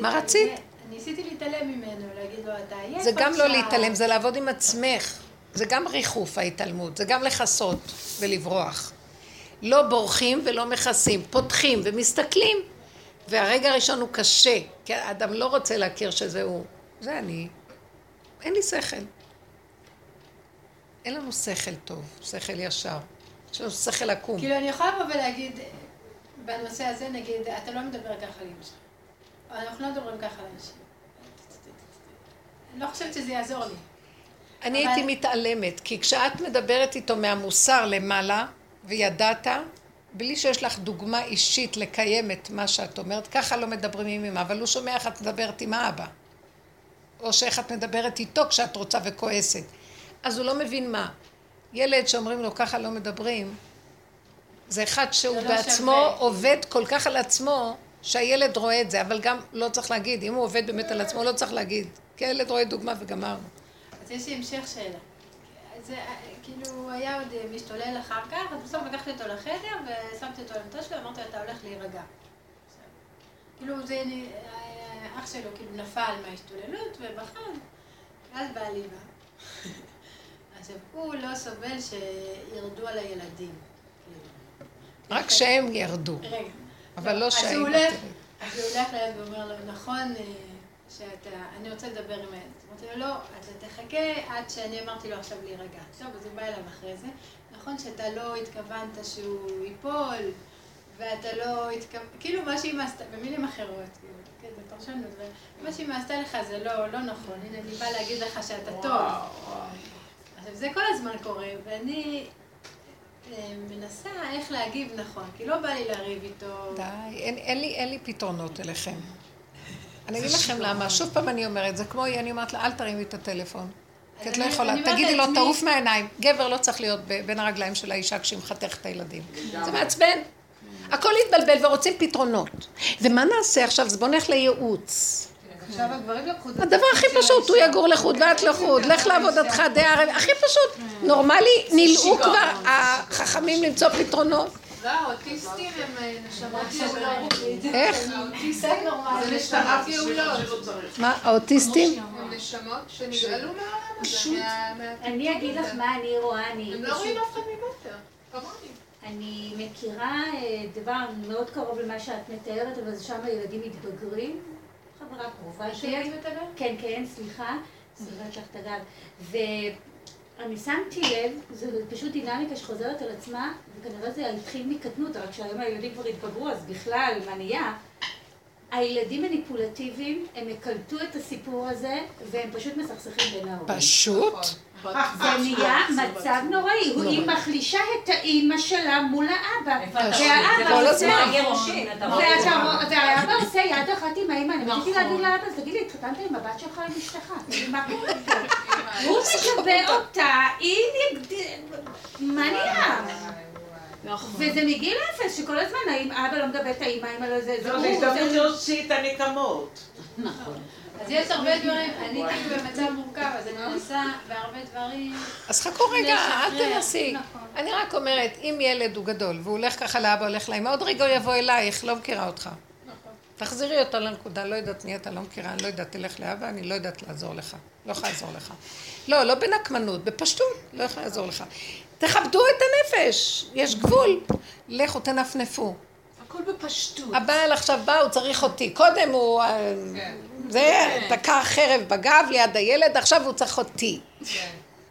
[SPEAKER 1] מה רצית?
[SPEAKER 9] ניסיתי להתעלם ממנו, להגיד לו, אתה עייף
[SPEAKER 1] זה גם לא להתעלם, זה לעבוד עם עצמך. זה גם ריחוף ההתעלמות, זה גם לכסות ולברוח. לא בורחים ולא מכסים, פותחים ומסתכלים. והרגע הראשון הוא קשה, כי האדם לא רוצה להכיר שזה הוא. זה אני. אין לי שכל. אין לנו שכל טוב, שכל ישר. יש לנו שכל עקום.
[SPEAKER 9] כאילו, אני יכולה לבוא ולהגיד, בנושא הזה, נגיד, אתה לא מדבר ככה על אמא שלך. אנחנו לא מדברים ככה על אנשים. לא חושבת שזה יעזור לי.
[SPEAKER 1] אני הייתי מתעלמת, כי כשאת מדברת איתו מהמוסר למעלה, וידעת, בלי שיש לך דוגמה אישית לקיים את מה שאת אומרת, ככה לא מדברים עם אמא, אבל הוא שומע איך את מדברת עם האבא. או שאיך את מדברת איתו כשאת רוצה וכועסת. אז הוא לא מבין מה. ילד שאומרים לו ככה לא מדברים, זה אחד שהוא לא בעצמו שווה. עובד כל כך על עצמו, שהילד רואה את זה, אבל גם לא צריך להגיד, אם הוא עובד באמת על עצמו, לא צריך להגיד. כי הילד רואה דוגמה וגמרנו.
[SPEAKER 9] אז יש לי המשך שאלה. זה כאילו, היה עוד משתולל אחר כך, אז בסוף לקחתי אותו לחדר ושמתי אותו על המיטה שלו, אמרתי לו, אתה הולך להירגע. כאילו, זה, אח שלו כאילו נפל מההשתוללות ובכה, ואז בא לי בא. עכשיו, הוא לא סובל שירדו על הילדים.
[SPEAKER 1] רק שהם ירדו. רגע. אבל לא
[SPEAKER 9] תרד. אז הוא הולך לילד ואומר לו, נכון אה, שאתה, אני רוצה לדבר עם הילד. אמרתי לו, לא, אתה תחכה עד שאני אמרתי לו עכשיו להירגע. טוב, אז הוא בא אליו אחרי זה. נכון שאתה לא התכוונת שהוא ייפול, ואתה לא התכוונת, כאילו מה שאמא עשתה, במילים אחרות, כאילו, כן, זה פרשנות, מה שאמא עשתה לך זה לא, לא נכון. הנה, אני באה להגיד לך שאתה טוב. עכשיו, זה כל הזמן קורה, ואני אה, מנסה איך להגיב נכון, כי לא בא לי לריב איתו.
[SPEAKER 1] די, אין, אין, לי, אין לי פתרונות אליכם. אני אגיד לכם למה, שוב פעם אני אומרת, זה כמו, אני אומרת לה, אל תרימי את הטלפון. כי את לא יכולה, תגידי לו, תעוף מהעיניים. גבר לא צריך להיות בין הרגליים של האישה כשהיא מחתכת את הילדים. זה מעצבן. הכל התבלבל ורוצים פתרונות. ומה נעשה עכשיו? אז בואו נלך לייעוץ.
[SPEAKER 3] עכשיו הגברים לקחו את
[SPEAKER 1] הדבר הכי פשוט, הוא יגור לחוד ואת לחוד, לך לעבודתך די ערב, הכי פשוט, נורמלי, נלאו כבר החכמים למצוא פתרונות.
[SPEAKER 3] לא, האוטיסטים הם אה, נשמות
[SPEAKER 1] יעולות. איך?
[SPEAKER 3] האוטיסטים זה נשמות יעולות.
[SPEAKER 1] מה, האוטיסטים?
[SPEAKER 3] הם נשמות שנגאלו מהעולם הזה.
[SPEAKER 5] אני אגיד לך מה אני רואה, אני...
[SPEAKER 3] הם לא רואים אף אחד ממטר, כמוני.
[SPEAKER 5] אני מכירה אה, דבר מאוד קרוב למה שאת מתארת, אבל שם הילדים מתבגרים. חברה קרובה
[SPEAKER 9] שלי.
[SPEAKER 5] כן, כן, סליחה. סליחה לך את הגב. ואני שמתי לב, זו פשוט דינמיקה שחוזרת על עצמה, וכנראה זה התחיל מקטנות, רק שהיום הילדים כבר התבגרו, אז בכלל, מה נהיה? הילדים מניפולטיביים, הם יקלטו את הסיפור הזה, והם פשוט מסכסכים בין ההורים.
[SPEAKER 1] פשוט?
[SPEAKER 5] זה נהיה מצב נוראי, היא מחלישה את האימא שלה מול האבא. והאבא
[SPEAKER 1] הזמן.
[SPEAKER 5] והאבא עושה יד אחת עם האימא, אני רציתי להגיד לאבא, תגיד לי, התחתנת עם הבת שלך עם אשתך? מה קורה פה? הוא משווה אותה, היא... מה נהיה? נכון. וזה מגיל אפס, שכל הזמן האם אבא לא מדבר את האמא, האמא לא זה, זה
[SPEAKER 7] הוא. זה הזדמנות להוציא את הנקמות.
[SPEAKER 9] נכון. אז יש הרבה דברים, אני כאילו במצב מורכב, אז אני מנסה בהרבה דברים...
[SPEAKER 1] אז חכו רגע, אל תנסי. נכון. אני רק אומרת, אם ילד הוא גדול, והוא הולך ככה לאבא, הולך לאמא, עוד רגע הוא יבוא אלייך, לא מכירה אותך. נכון. תחזירי אותו לנקודה, לא יודעת מי אתה, לא מכירה, אני לא יודעת, תלך לאבא, אני לא יודעת לעזור לך. לא יכולה לעזור לך. לא, לא בנקמנות, בפשטות, לא יכולה לעזור לך. תכבדו את הנפש, יש גבול. לכו, תנפנפו.
[SPEAKER 10] הכל בפשטות.
[SPEAKER 1] הבעל עכשיו בא, הוא צריך אותי. קודם הוא... אה, כן. זה, תקע חרב בגב ליד הילד, עכשיו הוא צריך אותי. כן.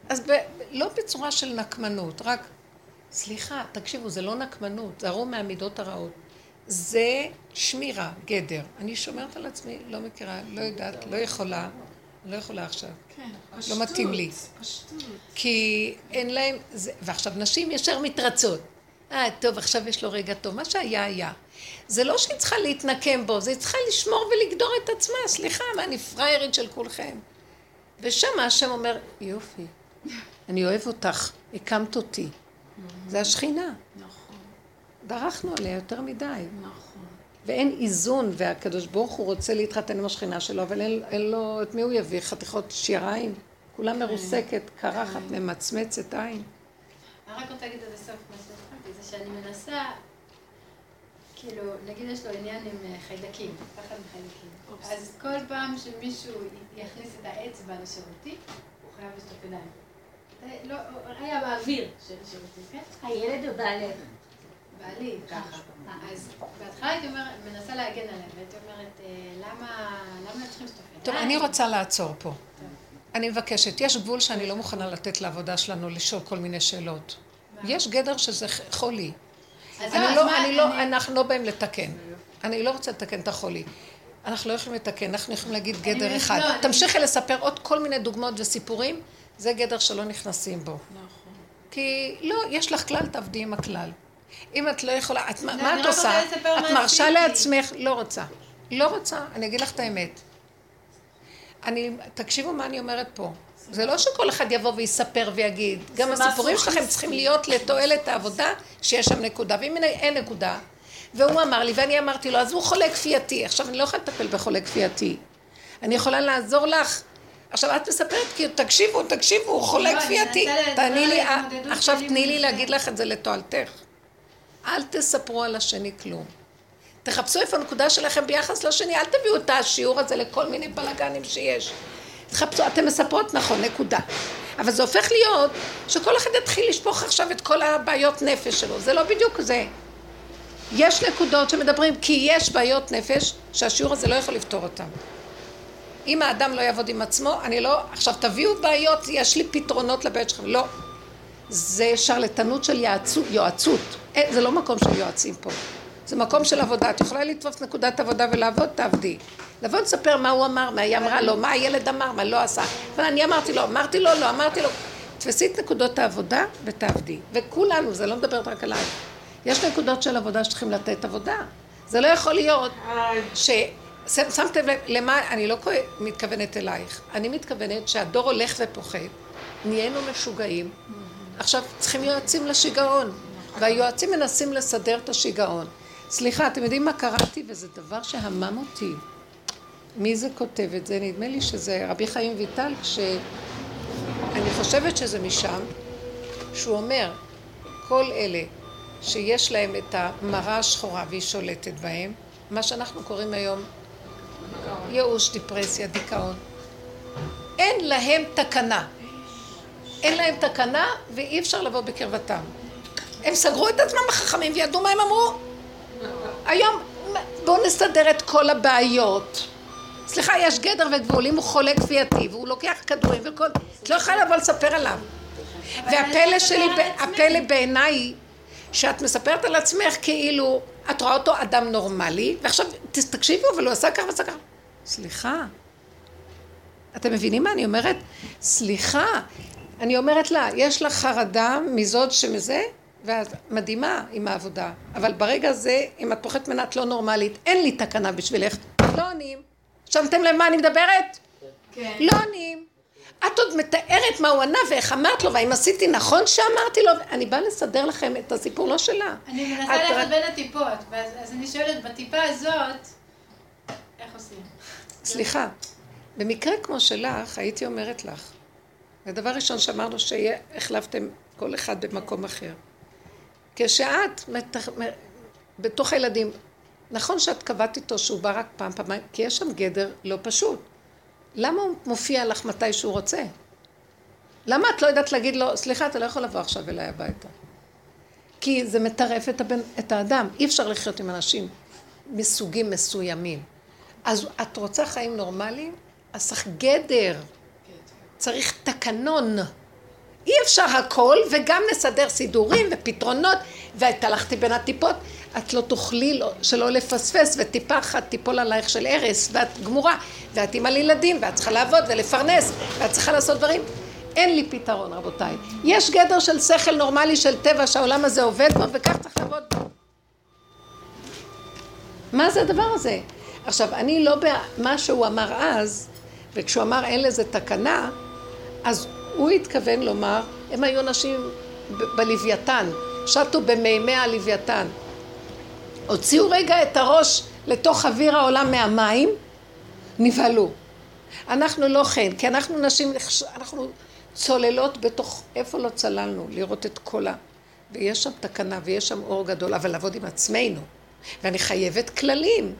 [SPEAKER 1] אז ב, לא בצורה של נקמנות, רק... סליחה, תקשיבו, זה לא נקמנות, זה הרום מהמידות הרעות. זה שמירה, גדר. אני שומרת על עצמי, לא מכירה, לא יודעת, לא יכולה. לא יכולה עכשיו.
[SPEAKER 10] כן,
[SPEAKER 1] פשטות. לא מתאים לי.
[SPEAKER 10] פשטות.
[SPEAKER 1] כי אין להם... זה, ועכשיו נשים ישר מתרצות. אה, טוב, עכשיו יש לו רגע טוב. מה שהיה, היה. זה לא שהיא צריכה להתנקם בו, זה צריכה לשמור ולגדור את עצמה. סליחה, מה, אני פריירית של כולכם. ושם השם אומר, יופי, אני אוהב אותך, הקמת אותי. זה השכינה.
[SPEAKER 10] נכון.
[SPEAKER 1] דרכנו עליה יותר מדי.
[SPEAKER 10] נכון.
[SPEAKER 1] ואין איזון, והקדוש ברוך הוא רוצה להתחתן עם השכינה שלו, אבל אין, אין לו, את מי הוא יביא? חתיכות שיריים? כולה כן. מרוסקת, קרחת, כן. ממצמצת עין.
[SPEAKER 9] אני רק רוצה להגיד עד הסוף מה שהתחלתי, זה שאני מנסה, כאילו, נגיד יש לו עניין עם אה, חיידקים, פחד מחיידקים. אז כל פעם שמישהו יכניס את האצבע לשירותי, הוא חייב לשטוף ידיים. לא, היה באוויר של השירותים, כן?
[SPEAKER 5] הילד או בעלך?
[SPEAKER 9] בעלי, ככה. אז בהתחלה הייתי אומרת, מנסה להגן עליהם, והייתי אומרת, אה, למה, למה לא צריכים ידיים?
[SPEAKER 1] טוב, אני רוצה לעצור פה. אני מבקשת, יש גבול שאני לא מוכנה לתת לעבודה שלנו לשאול כל מיני שאלות. יש גדר שזה חולי. אני לא, אני לא, אנחנו לא באים לתקן. אני לא רוצה לתקן את החולי. אנחנו לא יכולים לתקן, אנחנו יכולים להגיד גדר אחד. תמשיכי לספר עוד כל מיני דוגמאות וסיפורים, זה גדר שלא נכנסים בו. נכון. כי לא, יש לך כלל, תעבדי עם הכלל. אם את לא יכולה, את, מה את עושה? את מרשה לעצמך, לא רוצה. לא רוצה, אני אגיד לך את האמת. אני, תקשיבו מה אני אומרת פה. זה לא שכל אחד יבוא ויספר ויגיד. גם הסיפורים שלכם צריכים להיות לתועלת העבודה שיש שם נקודה. ואם אין נקודה, והוא אמר לי ואני אמרתי לו, אז הוא חולה כפייתי. עכשיו אני לא יכולה לטפל בחולה כפייתי. אני יכולה לעזור לך. עכשיו את מספרת, כי תקשיבו, תקשיבו, הוא חולה לא, כפייתי. תעני לי, עכשיו תני לי להגיד לך את זה לתועלתך. אל תספרו על השני כלום. תחפשו איפה הנקודה שלכם ביחס לשני, אל תביאו את השיעור הזה לכל מיני בלאגנים שיש. תחפשו, אתן מספרות נכון, נקודה. אבל זה הופך להיות שכל אחד יתחיל לשפוך עכשיו את כל הבעיות נפש שלו, זה לא בדיוק זה. יש נקודות שמדברים כי יש בעיות נפש שהשיעור הזה לא יכול לפתור אותן. אם האדם לא יעבוד עם עצמו, אני לא... עכשיו תביאו בעיות, יש לי פתרונות לבעיות שלכם. לא. זה שרלטנות של יעצות, יועצות. אה, זה לא מקום של יועצים פה. זה מקום של עבודה. את יכולה לתפוס נקודת עבודה ולעבוד, תעבדי. לבוא לספר מה הוא אמר, מה היא אמרה לו, מה הילד אמר, מה לא עשה. אבל אני אמרתי לו, אמרתי לו, לא אמרתי לו. תפסי את נקודות העבודה ותעבדי. וכולנו, זה לא מדברת רק עליי. יש נקודות של עבודה שצריכים לתת עבודה. זה לא יכול להיות ש... שמתם לב, למה, אני לא מתכוונת אלייך, אני מתכוונת שהדור הולך ופוחד, נהיינו משוגעים, עכשיו צריכים יועצים לשיגעון, והיועצים מנסים לסדר את השיגעון. סליחה, אתם יודעים מה קראתי? וזה דבר שהמם אותי. מי זה כותב את זה? נדמה לי שזה רבי חיים ויטל, כשאני חושבת שזה משם, שהוא אומר, כל אלה שיש להם את המראה השחורה והיא שולטת בהם, מה שאנחנו קוראים היום ייאוש, דיפרסיה, דיכאון. אין להם תקנה. אין להם תקנה ואי אפשר לבוא בקרבתם. הם סגרו את עצמם החכמים וידעו מה הם אמרו. היום בואו נסדר את כל הבעיות. סליחה, יש גדר וגבול, אם הוא חולה כפייתי והוא לוקח כדורים וכל... את לא יכולה לבוא לספר עליו. והפלא שלי, הפלא בעיניי, שאת מספרת על עצמך כאילו את רואה אותו אדם נורמלי, ועכשיו תקשיבו, אבל הוא עשה ככה ועשה ככה. סליחה. אתם מבינים מה אני אומרת? סליחה. אני אומרת לה, יש לך חרדה מזאת שמזה, ואת מדהימה עם העבודה. אבל ברגע הזה, אם את פוחדת ממנה, את לא נורמלית. אין לי תקנה בשבילך. לא עונים. שמתם לב מה אני מדברת? כן. לא עונים. את עוד מתארת מה הוא ענה ואיך אמרת לו, והאם עשיתי נכון שאמרתי לו, אני באה לסדר לכם את הסיפור, לא שלה.
[SPEAKER 9] אני מנסה ללכת בין הטיפות, אז אני שואלת, בטיפה הזאת, איך עושים?
[SPEAKER 1] סליחה, במקרה כמו שלך, הייתי אומרת לך, הדבר ראשון שאמרנו שהחלפתם כל אחד במקום אחר. כשאת בתוך הילדים, נכון שאת קבעת איתו שהוא בא רק פעם, פעמיים, כי יש שם גדר לא פשוט. למה הוא מופיע לך מתי שהוא רוצה? למה את לא יודעת להגיד לו, סליחה, אתה לא יכול לבוא עכשיו אליי הביתה? כי זה מטרף את, הבן, את האדם. אי אפשר לחיות עם אנשים מסוגים מסוימים. אז את רוצה חיים נורמליים? אז צריך גדר. צריך תקנון. אי אפשר הכל, וגם נסדר סידורים ופתרונות, ואת הלכתי בין הטיפות. את לא תוכלי לא, שלא לפספס, וטיפה אחת תיפול עלייך של הרס, ואת גמורה, ואת אימא לילדים, ואת צריכה לעבוד ולפרנס, ואת צריכה לעשות דברים. אין לי פתרון, רבותיי. יש גדר של שכל נורמלי של טבע שהעולם הזה עובד בו, וכך צריך לעבוד בו. מה זה הדבר הזה? עכשיו, אני לא, מה שהוא אמר אז, וכשהוא אמר אין לזה תקנה, אז הוא התכוון לומר, הם היו נשים בלוויתן, שטו במימי הלוויתן. הוציאו רגע את הראש לתוך אוויר העולם מהמים, נבהלו. אנחנו לא כן, כי אנחנו נשים, אנחנו צוללות בתוך, איפה לא צללנו, לראות את כל ה... ויש שם תקנה ויש שם אור גדול, אבל לעבוד עם עצמנו. ואני חייבת כללים.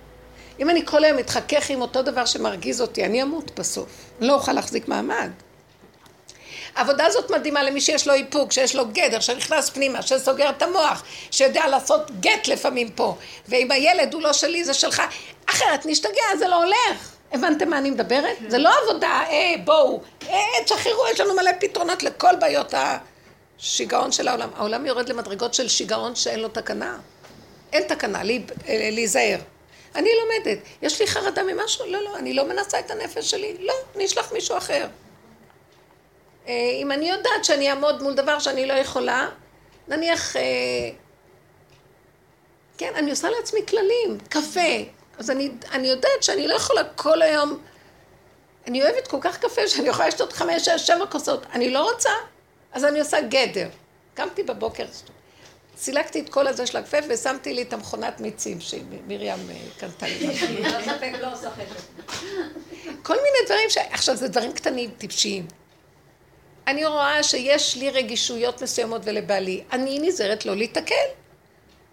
[SPEAKER 1] אם אני כל היום מתחכך עם אותו דבר שמרגיז אותי, אני אמות בסוף. לא אוכל להחזיק מעמד. העבודה הזאת מדהימה למי שיש לו איפוק, שיש לו גדר, שנכנס פנימה, שסוגר את המוח, שיודע לעשות גט לפעמים פה, ואם הילד הוא לא שלי זה שלך, אחרת נשתגע, זה לא הולך. הבנתם מה אני מדברת? זה לא עבודה, אה, בואו, אה, תשחררו, יש לנו מלא פתרונות לכל בעיות השיגעון של העולם. העולם יורד למדרגות של שיגעון שאין לו תקנה. אין תקנה, אה, להיזהר. אני לומדת. יש לי חרדה ממשהו? לא, לא, אני לא מנסה את הנפש שלי. לא, אני אשלח מישהו אחר. אה, אם אני יודעת שאני אעמוד מול דבר שאני לא יכולה, נניח, אה, כן, אני עושה לעצמי כללים, קפה. אז אני, אני יודעת שאני לא יכולה כל היום, אני אוהבת כל כך קפה שאני יכולה לשתות חמש, שש, שבע כוסות. אני לא רוצה, אז אני עושה גדר. קמתי בבוקר, סילקתי את כל הזה של הקפה ושמתי לי את המכונת מיצים שמרים אה, קנתה לי. לא כל מיני דברים ש... עכשיו, זה דברים קטנים, טיפשיים. אני רואה שיש לי רגישויות מסוימות ולבעלי. אני נזהרת לא להתקל.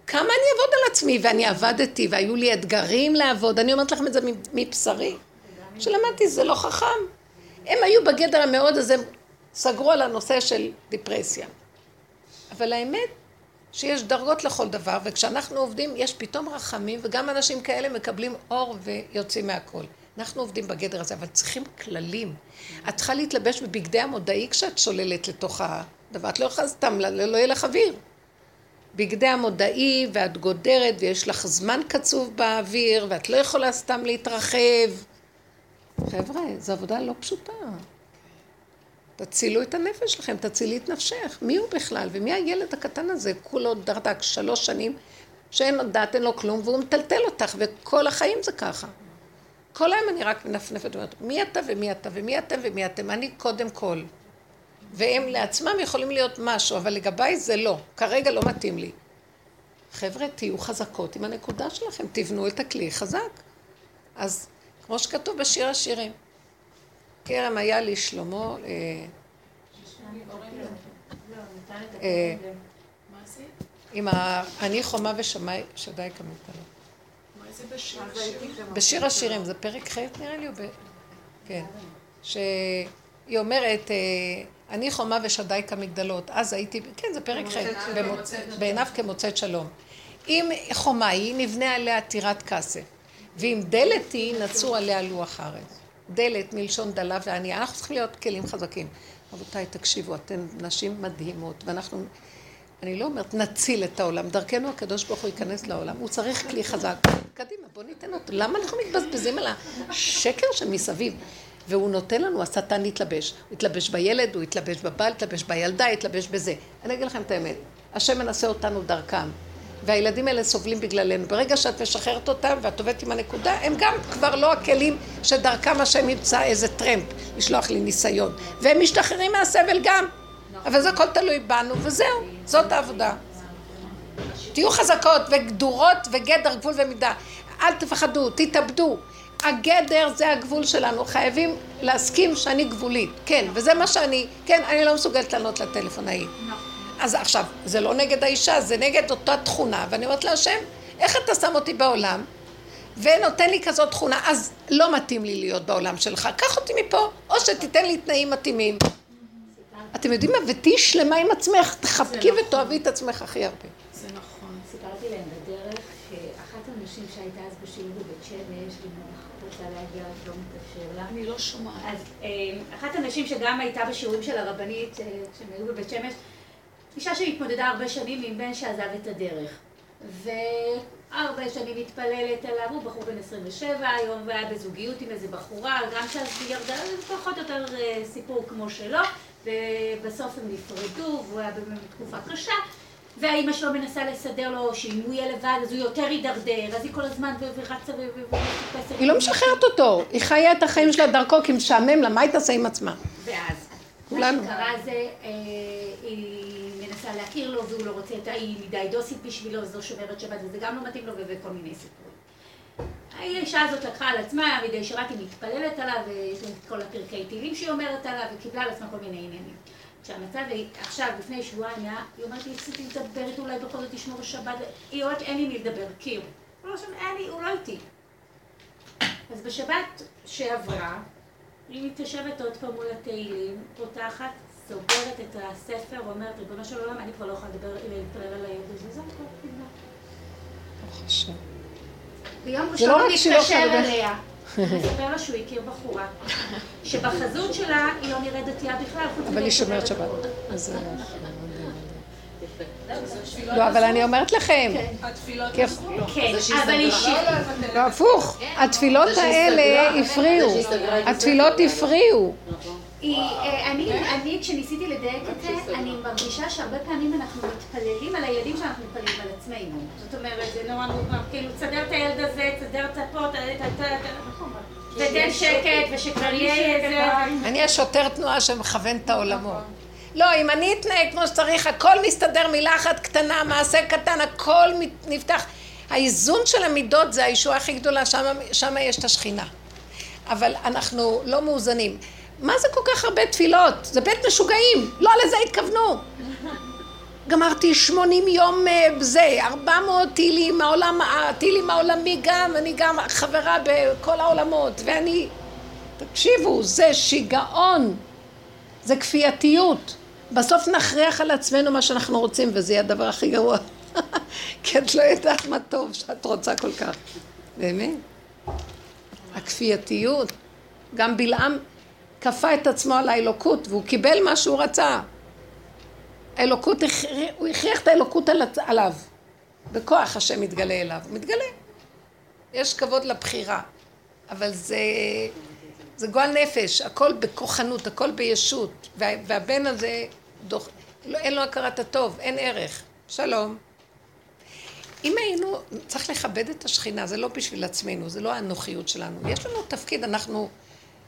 [SPEAKER 1] כמה אני אעבוד על עצמי, ואני עבדתי, והיו לי אתגרים לעבוד. אני אומרת לכם את זה מבשרי. שלמדתי, זה לא חכם. הם היו בגדר המאוד, אז הם סגרו על הנושא של דיפרסיה. אבל האמת שיש דרגות לכל דבר, וכשאנחנו עובדים יש פתאום רחמים, וגם אנשים כאלה מקבלים אור ויוצאים מהכל. אנחנו עובדים בגדר הזה, אבל צריכים כללים. את צריכה להתלבש בבגדי המודעי כשאת שוללת לתוך הדבר. את לא יכולה סתם, לא, לא יהיה לך אוויר. בגדי המודעי, ואת גודרת, ויש לך זמן קצוב באוויר, ואת לא יכולה סתם להתרחב. חבר'ה, זו עבודה לא פשוטה. תצילו את הנפש שלכם, תצילי את נפשך. מי הוא בכלל? ומי הילד הקטן הזה? כולו דרדק שלוש שנים, שאין לו דעת, אין לו כלום, והוא מטלטל אותך, וכל החיים זה ככה. כל היום אני רק מנפנפת ואומרת, מי אתה ומי אתה ומי אתם ומי אתם? אני קודם כל. והם לעצמם יכולים להיות משהו, אבל לגביי זה לא. כרגע לא מתאים לי. חבר'ה, תהיו חזקות עם הנקודה שלכם, תבנו את הכלי חזק. אז כמו שכתוב בשיר השירים, כרם היה לי שלמה, אה, אה, עם אני חומה ושמי שדי כמותנו. בשיר השירים, זה פרק ח' נראה לי, כן, שהיא אומרת, אה, אני חומה ושדי כמגדלות, אז הייתי, כן, זה פרק ח', בעיניו כמוצאת שלום. אם חומה היא, נבנה עליה טירת כסף, ואם דלת היא, נצור עליה לוח הארץ. דלת מלשון דלה וענייה, אנחנו צריכים להיות כלים חזקים. רבותיי, תקשיבו, אתן נשים מדהימות, ואנחנו, אני לא אומרת נציל את העולם, דרכנו הקדוש ברוך הוא ייכנס לעולם, הוא צריך כלי חזק. קדימה, בוא ניתן אותו. למה אנחנו מתבזבזים על השקר שמסביב? והוא נותן לנו, השטן יתלבש. הוא יתלבש בילד, הוא יתלבש בבעל, יתלבש בילדה, יתלבש בזה. אני אגיד לכם את האמת, השם מנסה אותנו דרכם. והילדים האלה סובלים בגללנו. ברגע שאת משחררת אותם ואת עובדת עם הנקודה, הם גם כבר לא הכלים שדרכם השם ימצא איזה טרמפ, לשלוח לי ניסיון. והם משתחררים מהסבל גם. אבל זה הכל תלוי בנו, וזהו, זאת העבודה. תהיו חזקות וגדורות וגדר, גבול ומידה. אל תפחדו, תתאבדו. הגדר זה הגבול שלנו, חייבים להסכים שאני גבולית, כן, וזה מה שאני, כן, אני לא מסוגלת לענות לטלפון ההיא. אז עכשיו, זה לא נגד האישה, זה נגד אותה תכונה, ואני אומרת להשם, איך אתה שם אותי בעולם, ונותן לי כזאת תכונה, אז לא מתאים לי להיות בעולם שלך, קח אותי מפה, או שתיתן לי תנאים מתאימים. אתם יודעים מה? ותהיי שלמה עם עצמך, תחבקי נכון. ותאהבי את עצמך הכי הרבה.
[SPEAKER 5] זה נכון. סיפרתי להם בדרך שאחת הנשים שהייתה אז בשיעור בבית שמש, רוצה להגיע, לא מתאפשר לה.
[SPEAKER 10] אני לא שומעת.
[SPEAKER 5] אז אה, אחת הנשים שגם הייתה בשיעורים של הרבנית, כשהם היו בבית שמש, אישה שהתמודדה הרבה שנים עם בן שעזב את הדרך. והרבה שנים מתפללת עליו, הוא בחור בן 27 היום, והיה בזוגיות עם איזה בחורה, גם כשאז היא ירדה, זה פחות או יותר אה, סיפור כמו שלו, ובסוף הם נפרדו, והוא היה בתקופה קשה. והאימא שלו מנסה לסדר לו שאם הוא יהיה לבד אז הוא יותר יידרדר, אז היא כל הזמן ורצה ומחפשת.
[SPEAKER 1] היא לא משחררת אותו, היא חיה את החיים שלה דרכו כי משעמם לה, מה היא תעשה עם עצמה?
[SPEAKER 5] ואז, מה שקרה זה, אה, היא מנסה להכיר לו והוא לא רוצה היא מדי דוסית בשבילו, אז לא שומרת שבת וזה גם לא מתאים לו וכל מיני סיפורים. האישה הזאת לקחה על עצמה, מדי שבת היא מתפללת עליו, ויש לה את כל הפרקי תהילים שהיא אומרת עליו, וקיבלה על עצמה כל מיני עניינים. כשהמצב עכשיו, לפני שבועיים, היא אומרת לי, רציתי לדבר איתו, אולי בכל זאת תשמור שבת, היא אומרת, אין לי מי לדבר, כי הוא. לא שם, אין לי, הוא לא איתי. אז בשבת שעברה, היא מתיישבת עוד פעם מול התהילים, פותחת, סוגרת את הספר, ואומרת, ריבונו של עולם, אני כבר לא יכולה לדבר, להתפלל על הילד הזה, זה הכל, נגמר. ביום ראשון הוא מתקשר אליה. מספר לה שהוא הכיר בחורה, שבחזות שלה היא לא נראית דתייה בכלל,
[SPEAKER 1] אבל היא שומרת שבת. לא, אבל אני אומרת לכם.
[SPEAKER 3] התפילות
[SPEAKER 1] כן,
[SPEAKER 5] אבל אישית.
[SPEAKER 1] לא, הפוך. התפילות האלה הפריעו. התפילות הפריעו.
[SPEAKER 5] אה, אני, כשניסיתי לדייק את זה, אני מרגישה שהרבה פעמים אנחנו מתפללים על הילדים שאנחנו מתפללים על עצמנו. זאת אומרת, זה נורא נורא, כאילו, תסדר את הילד הזה, תסדר את הפה, תתן שקט, ושכבר יהיה איזה...
[SPEAKER 1] אני השוטר תנועה שמכוון את העולמות. לא, אם אני אתנהג כמו שצריך, הכל מסתדר, מילה אחת קטנה, מעשה קטן, הכל נפתח. האיזון של המידות זה הישועה הכי גדולה, שם יש את השכינה. אבל אנחנו לא מאוזנים. מה זה כל כך הרבה תפילות? זה בית משוגעים, לא לזה התכוונו. גמרתי שמונים יום בזה, אה, ארבע מאות טילים, העולם, הטילים העולמי גם, אני גם חברה בכל העולמות, ואני, תקשיבו, זה שיגעון, זה כפייתיות. בסוף נכריח על עצמנו מה שאנחנו רוצים, וזה יהיה הדבר הכי גרוע. כי את לא יודעת מה טוב שאת רוצה כל כך. באמת. הכפייתיות. גם בלעם כפה את עצמו על האלוקות, והוא קיבל מה שהוא רצה. האלוקות, הוא הכריח את האלוקות עליו. בכוח השם מתגלה אליו. הוא מתגלה. יש כבוד לבחירה. אבל זה, זה גועל נפש, הכל בכוחנות, הכל בישות. וה, והבן הזה, דוח, לא, אין לו הכרת הטוב, אין ערך. שלום. אם היינו, צריך לכבד את השכינה, זה לא בשביל עצמנו, זה לא האנוכיות שלנו. יש לנו תפקיד, אנחנו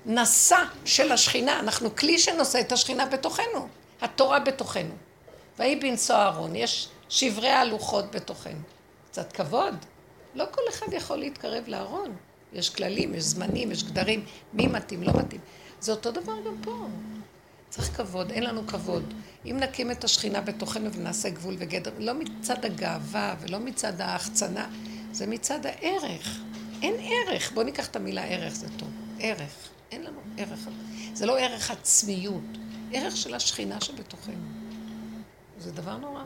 [SPEAKER 1] נשא של השכינה, אנחנו כלי שנושא את השכינה בתוכנו, התורה בתוכנו. ויהי בנשוא אהרון, יש שברי הלוחות בתוכנו. קצת כבוד. לא כל אחד יכול להתקרב לארון. יש כללים, יש זמנים, יש גדרים, מי מתאים, לא מתאים. זה אותו דבר גם פה. צריך כבוד, אין לנו כבוד. אם נקים את השכינה בתוכנו ונעשה גבול וגדר, לא מצד הגאווה ולא מצד ההחצנה, זה מצד הערך. אין ערך. בואו ניקח את המילה ערך, זה טוב. ערך. אין לנו ערך. זה לא ערך עצמיות, ערך של השכינה שבתוכנו. זה דבר נורא.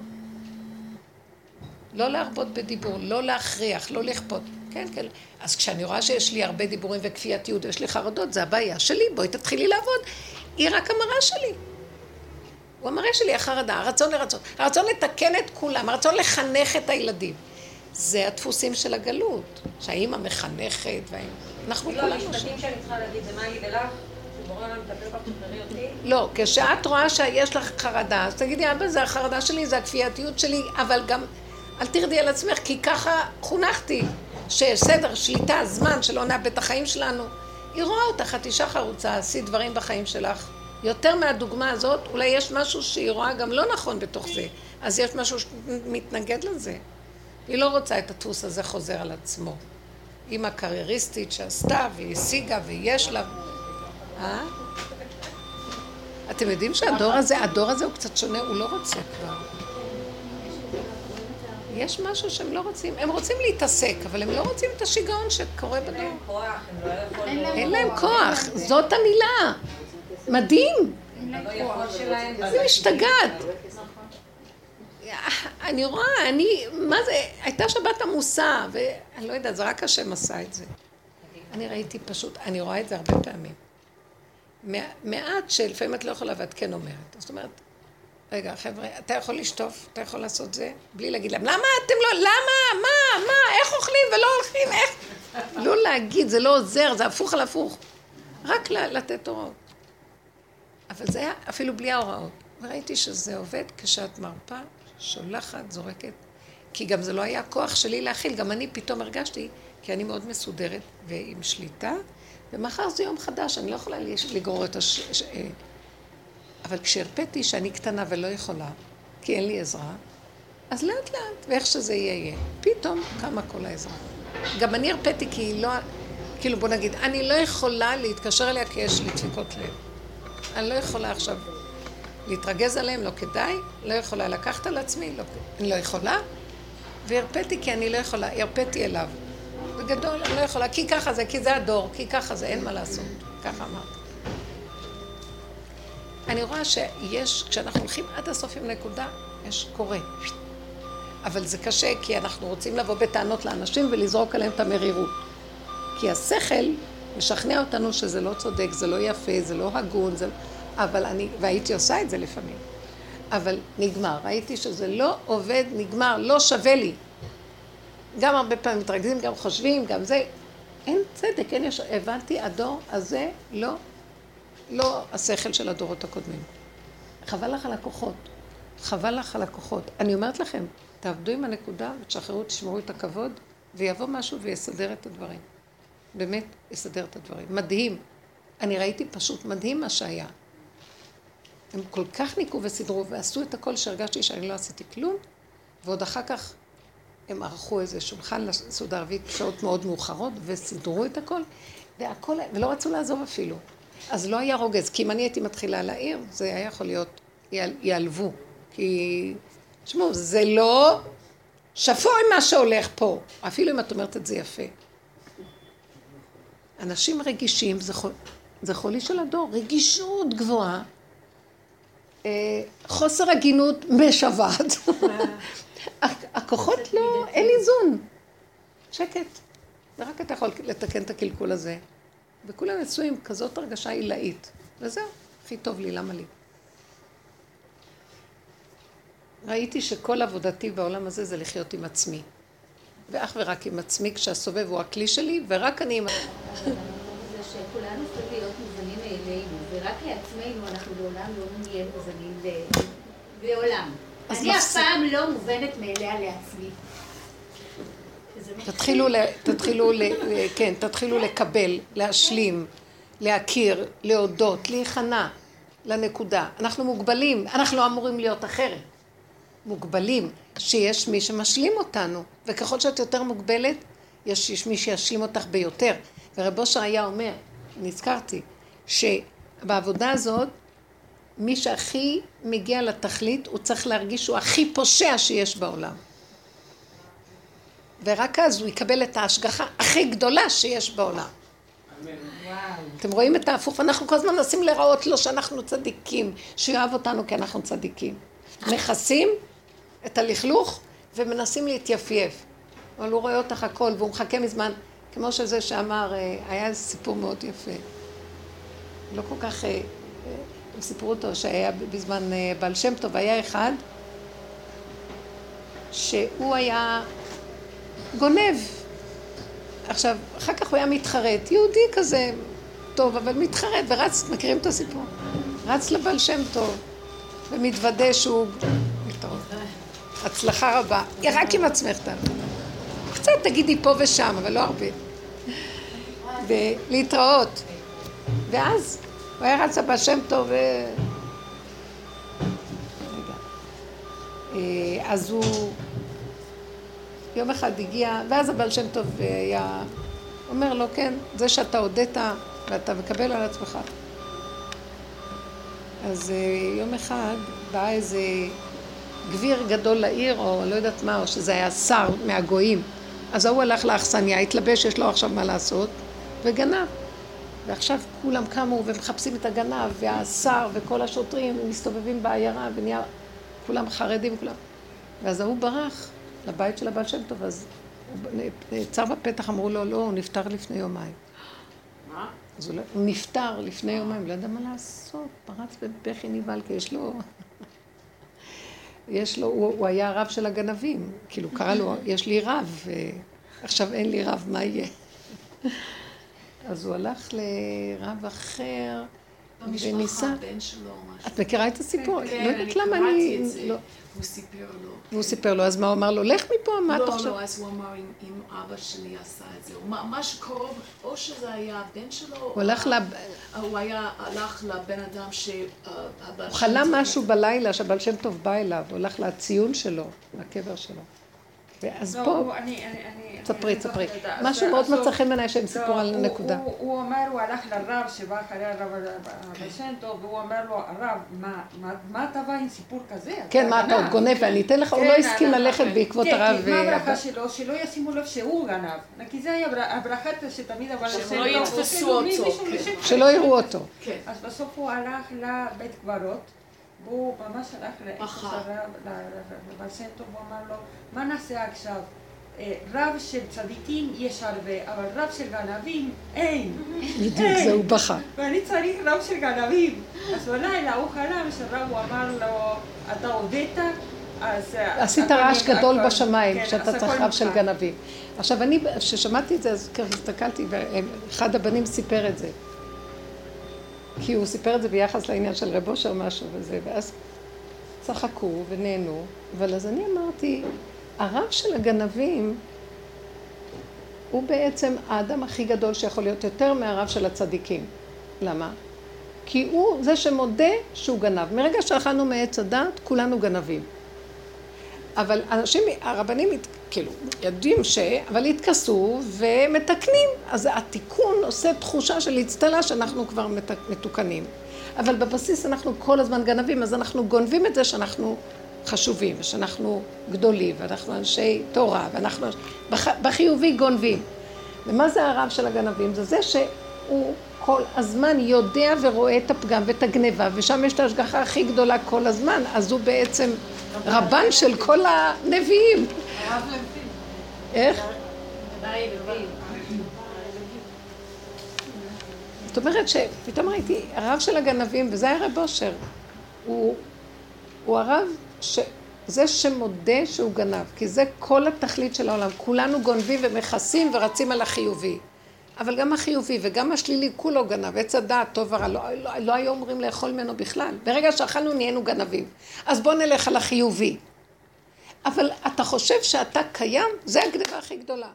[SPEAKER 1] לא להרבות בדיבור, לא להכריח, לא לכפות. כן, כן. אז כשאני רואה שיש לי הרבה דיבורים וכפייתיות ויש לי חרדות, זה הבעיה שלי, בואי תתחילי לעבוד. היא רק המראה שלי. הוא המראה שלי, החרדה, הרצון לרצון. הרצון לתקן את כולם, הרצון לחנך את הילדים. זה הדפוסים של הגלות, שהאימא מחנכת, והאימא... אנחנו
[SPEAKER 2] כולנו שם. לא, המשפטים שאני צריכה להגיד, זה מה לי ולך?
[SPEAKER 1] לא, כשאת רואה שיש לך חרדה, אז תגידי, אבא, זה החרדה שלי, זה הכפייתיות שלי, אבל גם אל תרדי על עצמך, כי ככה חונכתי, שסדר, שליטה, זמן, שלא נאבד את החיים שלנו. היא רואה אותך, את אישה חרוצה, עשית דברים בחיים שלך. יותר מהדוגמה הזאת, אולי יש משהו שהיא רואה גם לא נכון בתוך זה, אז יש משהו שמתנגד לזה. היא לא רוצה את הדפוס הזה חוזר על עצמו. אימא קרייריסטית שעשתה והיא השיגה ויש לה... אה? אתם יודעים שהדור הזה, הדור הזה הוא קצת שונה, הוא לא רוצה כבר. יש משהו שהם לא רוצים, הם רוצים להתעסק, אבל הם לא רוצים את השיגעון שקורה בדור. אין להם כוח, זאת המילה. מדהים. זה משתגעת. אני רואה, אני, מה זה, הייתה שבת עמוסה, ואני לא יודעת, זה רק השם עשה את זה. אני ראיתי פשוט, אני רואה את זה הרבה פעמים. מעט שלפעמים את לא יכולה ואת כן אומרת. זאת אומרת, רגע, חבר'ה, אתה יכול לשטוף, אתה יכול לעשות זה, בלי להגיד להם, למה אתם לא, למה, מה, מה, איך אוכלים ולא הולכים, איך... לא להגיד, זה לא עוזר, זה הפוך על הפוך. רק לתת הוראות. אבל זה היה אפילו בלי ההוראות. וראיתי שזה עובד כשאת מרפה, שולחת, זורקת. כי גם זה לא היה כוח שלי להכיל, גם אני פתאום הרגשתי, כי אני מאוד מסודרת ועם שליטה, ומחר זה יום חדש, אני לא יכולה לגרור את הש... ש... אה, אבל כשהרפאתי שאני קטנה ולא יכולה, כי אין לי עזרה, אז לאט לאט, ואיך שזה יהיה יהיה. פתאום קמה כל העזרה. גם אני הרפאתי כי היא לא... כאילו בוא נגיד, אני לא יכולה להתקשר אליה כי יש לי דפיקות לב. אני לא יכולה עכשיו להתרגז עליהם, לא כדאי, לא יכולה לקחת על עצמי, לא, אני לא יכולה, והרפאתי כי אני לא יכולה, הרפאתי אליו. בגדול, אני לא יכולה, כי ככה זה, כי זה הדור, כי ככה זה, אין מה לעשות. ככה אמרתי. אני רואה שיש, כשאנחנו הולכים עד הסוף עם נקודה, יש קורה. אבל זה קשה, כי אנחנו רוצים לבוא בטענות לאנשים ולזרוק עליהם את המרירות. כי השכל משכנע אותנו שזה לא צודק, זה לא יפה, זה לא הגון, זה... אבל אני, והייתי עושה את זה לפעמים. אבל נגמר. ראיתי שזה לא עובד, נגמר, לא שווה לי. גם הרבה פעמים מתרכזים, גם חושבים, גם זה. אין צדק, אין ישר. הבנתי, הדור הזה לא, לא השכל של הדורות הקודמים. חבל לך על הכוחות. חבל לך על הכוחות. אני אומרת לכם, תעבדו עם הנקודה ותשחררו, תשמרו את הכבוד, ויבוא משהו ויסדר את הדברים. באמת, יסדר את הדברים. מדהים. אני ראיתי פשוט מדהים מה שהיה. הם כל כך ניקו וסידרו ועשו את הכל שהרגשתי שאני לא עשיתי כלום, ועוד אחר כך הם ערכו איזה שולחן לסעודה ערבית שעות מאוד מאוחרות וסידרו את הכל, והכל, ולא רצו לעזוב אפילו. אז לא היה רוגז, כי אם אני הייתי מתחילה להעיר, זה היה יכול להיות, ייעלבו. כי, תשמעו, זה לא שפוי מה שהולך פה, אפילו אם את אומרת את זה יפה. אנשים רגישים, זה, חול, זה חולי של הדור, רגישות גבוהה, חוסר הגינות משוועת. הכוחות לא, אין איזון. שקט. ורק אתה יכול לתקן את הקלקול הזה. וכולם יצאו עם כזאת הרגשה עילאית. וזהו, הכי טוב לי, למה לי? ראיתי שכל עבודתי בעולם הזה זה לחיות עם עצמי. ואך ורק עם עצמי, כשהסובב הוא הכלי שלי, ורק אני עם... זה
[SPEAKER 5] שכולנו צריכים להיות מובנים מאלינו, ורק לעצמנו אנחנו לעולם לא נהיה מובנים לעולם. אני אף פעם לא מובנת מאליה לעצמי.
[SPEAKER 1] תתחילו, תתחילו, כן, תתחילו לקבל, להשלים, להכיר, להודות, להיכנע לנקודה. אנחנו מוגבלים, אנחנו לא אמורים להיות אחרת. מוגבלים, שיש מי שמשלים אותנו, וככל שאת יותר מוגבלת, יש, יש מי שישלים אותך ביותר. ורב אושר היה אומר, נזכרתי, שבעבודה הזאת, מי שהכי מגיע לתכלית, הוא צריך להרגיש שהוא הכי פושע שיש בעולם. ורק אז הוא יקבל את ההשגחה הכי גדולה שיש בעולם. אתם רואים את ההפוך? אנחנו כל הזמן מנסים לראות לו שאנחנו צדיקים, שהוא יאהב אותנו כי אנחנו צדיקים. מכסים את הלכלוך ומנסים להתייפייף. אבל הוא רואה אותך הכל והוא מחכה מזמן, כמו שזה שאמר, אה, היה סיפור מאוד יפה. לא כל כך, אה, אה, הם סיפרו אותו שהיה בזמן בעל שם טוב, היה אחד שהוא היה גונב. עכשיו, אחר כך הוא היה מתחרט, יהודי כזה טוב, אבל מתחרט, ורץ, מכירים את הסיפור? רץ לבעל שם טוב, ומתוודה שהוא... הצלחה רבה. רק עם עצמך תעמדי. קצת תגידי פה ושם, אבל לא הרבה. ולהתראות. ואז הוא היה רץ הבא שם טוב ו... רגע. אה, אז הוא יום אחד הגיע, ואז הבעל שם טוב היה אומר לו, כן, זה שאתה הודית ואתה מקבל על עצמך. אז אה, יום אחד בא איזה גביר גדול לעיר, או לא יודעת מה, או שזה היה שר מהגויים. אז ההוא הלך לאכסניה, התלבש, יש לו עכשיו מה לעשות, וגנב. ועכשיו כולם קמו ומחפשים את הגנב, והשר וכל השוטרים מסתובבים בעיירה, ונהיה כולם חרדים, כולם. ואז ההוא ברח לבית של הבעל שם טוב, אז הוא נעצר בפתח, אמרו לו, לא, הוא נפטר לפני יומיים. מה? אז הוא, לא, הוא נפטר לפני יומיים, לא ידע מה לעשות, פרץ בבכי נבהל, כי יש לו... יש לו, הוא, הוא היה הרב של הגנבים, כאילו קרא לו, יש לי רב, עכשיו אין לי רב, מה יהיה? אז הוא הלך לרב אחר, וניסה... את מכירה את הסיפור?
[SPEAKER 10] כן, לא יודעת למה אני... לא- הוא סיפר לו.
[SPEAKER 1] והוא סיפר לו, אז מה הוא אמר לו? לך מפה, מה אתה חושב?
[SPEAKER 10] לא, לא, אז הוא אמר, אם אבא שלי עשה את זה, מה שקרוב, או שזה היה הבן שלו,
[SPEAKER 1] הוא הלך ל...
[SPEAKER 10] הוא היה, הלך לבן אדם ש...
[SPEAKER 1] הוא חלם משהו בלילה שהבעל שם טוב בא אליו, הוא הלך לציון שלו, לקבר שלו. אז לא, פה, ספרי, ספרי. משהו מאוד מצא חן בעיניי שהם סיפור על נקודה.
[SPEAKER 6] הוא אומר, הוא הלך לרב שבא אחרי הרב הבשן טוב, והוא אומר לו, הרב, מה אתה בא עם סיפור כזה?
[SPEAKER 1] כן, מה אתה עוד גונב ואני אתן לך, הוא לא כן, הסכים ללכת בעקבות הרב.
[SPEAKER 6] כן, מה הברכה שלו? שלא ישימו לב שהוא גנב. כי זה היה הברכה שתמיד אבל...
[SPEAKER 10] שלא יתפסו אותו.
[SPEAKER 1] שלא יראו אותו.
[SPEAKER 6] אז בסוף הוא הלך לבית קברות. והוא ממש הלך לבעל שם טוב, הוא אמר לו, מה נעשה עכשיו? רב של צדיקים יש הרבה, אבל רב של גנבים אין.
[SPEAKER 1] בדיוק, זה הוא בכה.
[SPEAKER 6] ואני צריך רב של גנבים. אז בלילה הוא חלם שרב הוא אמר לו, אתה הודית? אז...
[SPEAKER 1] עשית רעש גדול בשמיים, כן, שאתה צריך רב של גנבים. עכשיו, אני, כששמעתי את זה, אז ככה הסתכלתי, ואחד הבנים סיפר את זה. כי הוא סיפר את זה ביחס לעניין של רב אושר משהו וזה, ואז צחקו ונהנו, אבל אז אני אמרתי, הרב של הגנבים הוא בעצם האדם הכי גדול שיכול להיות יותר מהרב של הצדיקים. למה? כי הוא זה שמודה שהוא גנב. מרגע שאכלנו מעץ הדת, כולנו גנבים. אבל אנשים, הרבנים, כאילו, יודעים ש... אבל התכסו ומתקנים. אז התיקון עושה תחושה של אצטלה שאנחנו כבר מתוקנים. אבל בבסיס אנחנו כל הזמן גנבים, אז אנחנו גונבים את זה שאנחנו חשובים, ושאנחנו גדולים, ואנחנו אנשי תורה, ואנחנו בח... בחיובי גונבים. ומה זה הרב של הגנבים? זה זה שהוא כל הזמן יודע ורואה את הפגם ואת הגניבה, ושם יש את ההשגחה הכי גדולה כל הזמן, אז הוא בעצם רבן של כל הנביאים. איך? זאת אומרת שפתאום ראיתי, הרב של הגנבים, וזה היה רב אושר, הוא, הוא הרב, ש... זה שמודה שהוא גנב, כי זה כל התכלית של העולם. כולנו גונבים ומכסים ורצים על החיובי. אבל גם החיובי וגם השלילי כולו גנב, עץ הדעת, טוב ורע, לא, לא, לא היו אומרים לאכול ממנו בכלל. ברגע שאכלנו נהיינו גנבים. אז בוא נלך על החיובי. אבל אתה חושב שאתה קיים, זה הגניבה הכי גדולה.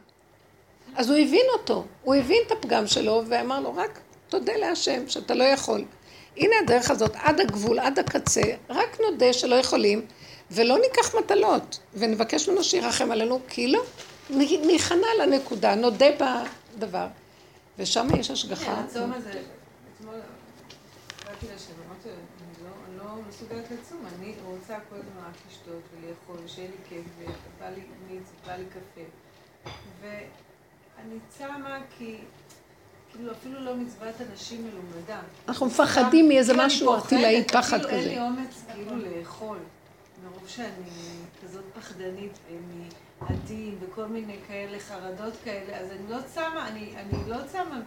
[SPEAKER 1] אז הוא הבין אותו, הוא הבין את הפגם שלו ואמר לו, רק תודה להשם שאתה לא יכול. הנה הדרך הזאת, עד הגבול, עד הקצה, רק נודה שלא יכולים, ולא ניקח מטלות, ונבקש ממנו שירחם עלינו, כי לא, ניכנע לנקודה, נודה בדבר. ושם יש השגחה.
[SPEAKER 3] כן, הצום הזה, אתמול באתי לשם, אמרתי, לא, אני לא מסוגלת לצום, אני רוצה כל הזמן רק לשתות ולאכול, ושיהיה לי כיף, ובא לי מיץ, ובא לי קפה. ואני צמה כי... כאילו אפילו לא מצוות אנשים מלומדה.
[SPEAKER 1] אנחנו מפחדים מאיזה משהו ארטילאי פחד כזה.
[SPEAKER 3] כאילו אין לי אומץ כאילו לאכול. מרוב שאני כזאת פחדנית מעדים וכל מיני כאלה חרדות כאלה, אז אני לא צמה, אני, אני לא צמה.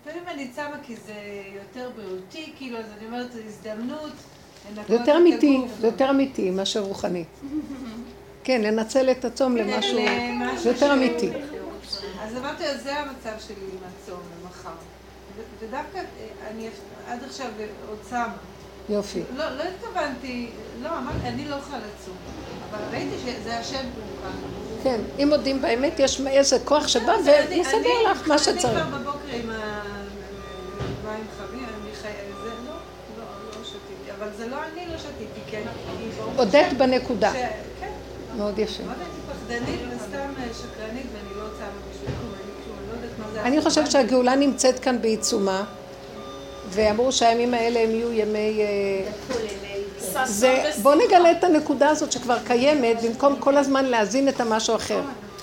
[SPEAKER 3] לפעמים אני צמה כי זה יותר בריאותי, כאילו, אז אני אומרת, זו הזדמנות.
[SPEAKER 1] זה יותר אמיתי, זה יותר אמיתי מאשר רוחני. כן, לנצל את הצום כן, למשהו, זה יותר אמיתי.
[SPEAKER 3] אז אמרתי, זה המצב שלי עם הצום למחר. ודווקא אני עד עכשיו עוד צמה.
[SPEAKER 1] יופי.
[SPEAKER 3] לא, לא התכוונתי, לא, אמרתי, אני לא יכולה לצום. אבל ראיתי שזה השם כאן.
[SPEAKER 1] כן, אם מודים באמת, יש איזה כוח שבא ומסדר לך מה שצריך.
[SPEAKER 3] אני כבר בבוקר עם המים חמים, זה לא, לא, לא שתיתי. אבל זה לא אני לא שתיתי, כן.
[SPEAKER 1] הודית בנקודה. כן. מאוד יפה.
[SPEAKER 3] מאוד הייתי פחדנית וסתם שקרנית ואני לא צמה בשביל כלום. אני לא יודעת מה זה...
[SPEAKER 1] אני חושבת שהגאולה נמצאת כאן בעיצומה. ואמרו שהימים האלה הם יהיו ימי... זה, בוא נגלה את הנקודה הזאת שכבר קיימת, במקום כל הזמן להזין את המשהו אחר.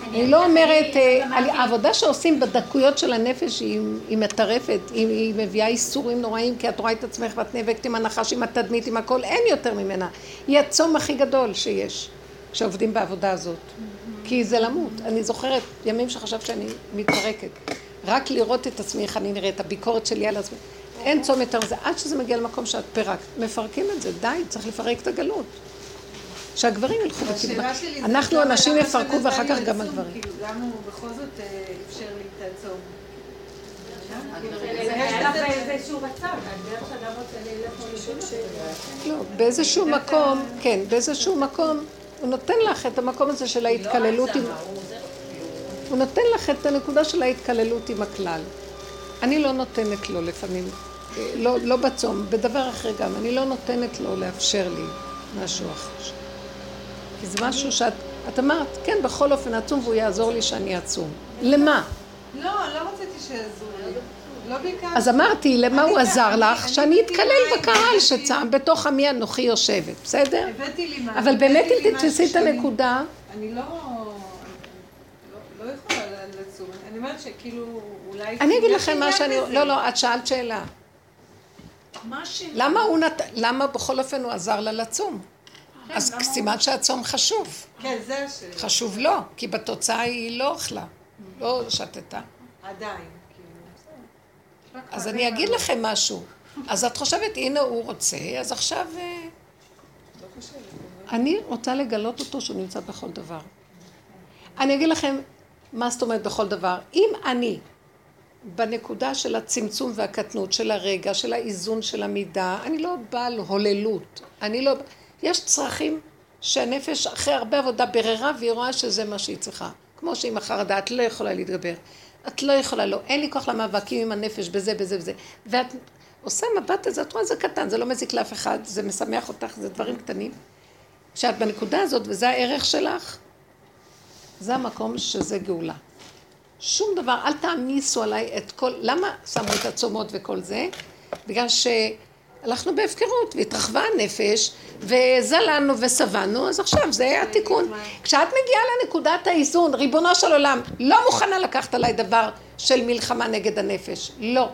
[SPEAKER 1] אני לא אומרת, אה, העבודה שעושים בדקויות של הנפש היא מטרפת, היא מביאה איסורים נוראים, כי את רואה את עצמך ואת נאבקת עם הנחש, עם התדמית, עם הכל, אין יותר ממנה. היא הצום הכי גדול שיש, כשעובדים בעבודה הזאת. כי זה למות. אני זוכרת ימים שחשבת שאני מתפרקת. רק לראות את עצמי, איך אני נראית, הביקורת שלי על עצמי. אין צום יותר מזה, עד שזה מגיע למקום שאת פירקת. מפרקים את זה, די, צריך לפרק את הגלות. שהגברים ילכו בכיוון. אנחנו הנשים יפרקו ואחר כך גם הגברים.
[SPEAKER 3] כאילו, גם הוא בכל זאת אה, אפשר לי את הצום.
[SPEAKER 1] לא, באיזשהו מקום, כן, באיזשהו מקום, הוא נותן לך את המקום הזה של ההתקללות עם... הוא נותן לך את הנקודה של ההתקללות עם הכלל. אני לא נותנת לו לפעמים לא, לא בצום, בדבר אחר גם, אני לא נותנת לו לאפשר לי משהו אחר. כי זה משהו שאת, את אמרת, כן, בכל אופן אצום והוא יעזור לי שאני אצום. למה?
[SPEAKER 3] לא, לא רציתי שיעזור לי. לא ביקשתי.
[SPEAKER 1] אז אמרתי, למה הוא עזר לך? שאני אתקלל בקהל שצם, בתוך עמי אנוכי יושבת, בסדר?
[SPEAKER 3] הבאתי לי מה.
[SPEAKER 1] אבל באמת אם תתפסי את הנקודה...
[SPEAKER 3] אני לא... לא יכולה לצום. אני אומרת שכאילו, אולי...
[SPEAKER 1] אני אגיד לכם מה שאני... לא, לא, את שאלת שאלה. למה הוא נת... למה בכל אופן הוא עזר לה לצום? אז סימן שהצום חשוב.
[SPEAKER 4] כן, זה השאלה.
[SPEAKER 1] חשוב לו, כי בתוצאה היא לא אכלה, לא שתתה.
[SPEAKER 4] עדיין,
[SPEAKER 1] כאילו. אז אני אגיד לכם משהו. אז את חושבת, הנה הוא רוצה, אז עכשיו... אה, אני רוצה לגלות אותו שהוא נמצא בכל דבר. אני אגיד לכם, מה זאת אומרת בכל דבר? אם אני, בנקודה של הצמצום והקטנות, של הרגע, של האיזון של המידה, אני לא בעל הוללות. אני לא... יש צרכים שהנפש אחרי הרבה עבודה בררה והיא רואה שזה מה שהיא צריכה. כמו שעם החרדה את לא יכולה להתגבר. את לא יכולה, לא. אין לי כוח למאבקים עם הנפש בזה, בזה, בזה. ואת עושה מבט הזה, את רואה, זה קטן, זה לא מזיק לאף אחד, זה משמח אותך, זה דברים קטנים. כשאת בנקודה הזאת, וזה הערך שלך, זה המקום שזה גאולה. שום דבר, אל תעמיסו עליי את כל... למה שמו את הצומות וכל זה? בגלל שהלכנו בהפקרות והתרחבה הנפש וזללנו ושבענו, אז עכשיו זה התיקון. כשאת מגיעה לנקודת האיזון, ריבונו של עולם, לא מוכנה לקחת עליי דבר של מלחמה נגד הנפש. לא.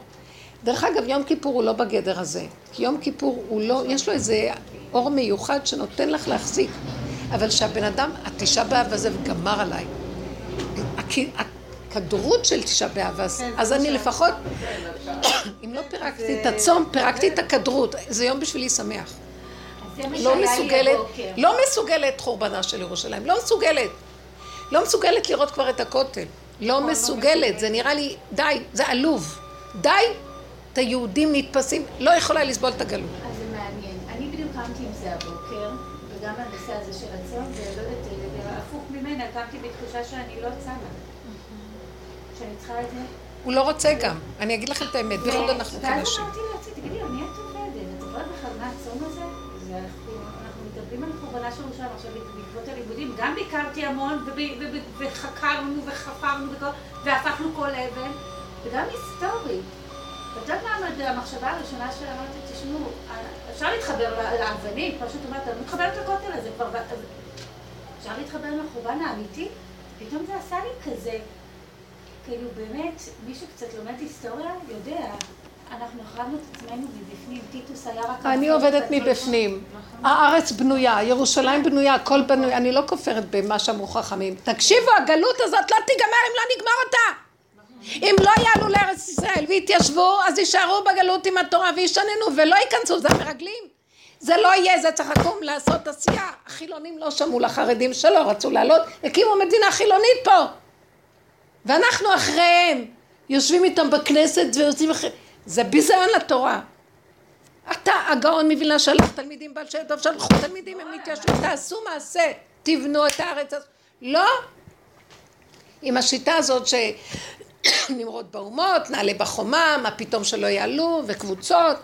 [SPEAKER 1] דרך אגב, יום כיפור הוא לא בגדר הזה. כי יום כיפור הוא לא, יש לו איזה אור מיוחד שנותן לך להחזיק. אבל שהבן אדם, התשעה באב הזה גמר עליי. הכדרות של תשעה באב, אז, כן, אני לפחות, אם לא פירקתי את הצום, פירקתי את הכדרות. זה יום בשבילי שמח. לא מסוגלת, לא מסוגלת חורבנה של ירושלים, לא מסוגלת. לא מסוגלת לראות כבר את הכותל. לא, לא מסוגלת, זה נראה לי, די, זה עלוב. די, את היהודים נתפסים, לא יכולה לסבול את הגלות.
[SPEAKER 5] אז זה מעניין. אני בדיוק קמתי עם זה הבוקר, וגם הנושא הזה של הצום, ולא יודעת, הפוך ממנה, קמתי בתחושה שאני לא צמה. שאני צריכה את זה.
[SPEAKER 1] הוא לא רוצה גם. אני אגיד לכם את האמת, בייחוד אנחנו
[SPEAKER 5] כנשים. ואז אמרתי לעצמי, תגידי, על מי את עובדת? את זוכרת בכלל מה הצום הזה? אנחנו מדברים על קורבנה של ירושלים עכשיו בעקבות הלימודים. גם ביקרתי המון, וחקרנו וחפרנו, והפכנו כל אבן, וגם היסטורית. את יודעת מה המחשבה הראשונה שאמרתי, תשמעו, אפשר להתחבר לאבנים, כמו שאת אומרת, אני מתחברת לכותל הזה כבר, אפשר להתחבר לחורבן האמיתי? פתאום זה עשה לי כזה, כאילו באמת, מי שקצת לומד היסטוריה יודע, אנחנו החרבנו את עצמנו מבפנים, טיטוס היה רק...
[SPEAKER 1] אני עובדת מבפנים. הארץ בנויה, ירושלים בנויה, הכל בנוי, אני לא כופרת במה שאמרו חכמים. תקשיבו, הגלות הזאת לא תיגמר אם לא נגמר אותה. אם לא יעלו לארץ ישראל ויתיישבו, אז יישארו בגלות עם התורה וישננו ולא ייכנסו, זה המרגלים. זה לא יהיה, זה צריך לקום לעשות עשייה. החילונים לא שמעו לחרדים שלא רצו לעלות, הקימו מדינה חילונית פה. ואנחנו אחריהם, יושבים איתם בכנסת ויוצאים אחרי... זה ביזיון לתורה. אתה, הגאון מווילנה שלח תלמידים בעל שם טוב, שלחו תלמידים, הם התיישבו, תעשו מעשה, תבנו את הארץ הזאת. לא. עם השיטה הזאת שנמרוד באומות, נעלה בחומה, מה פתאום שלא יעלו, וקבוצות.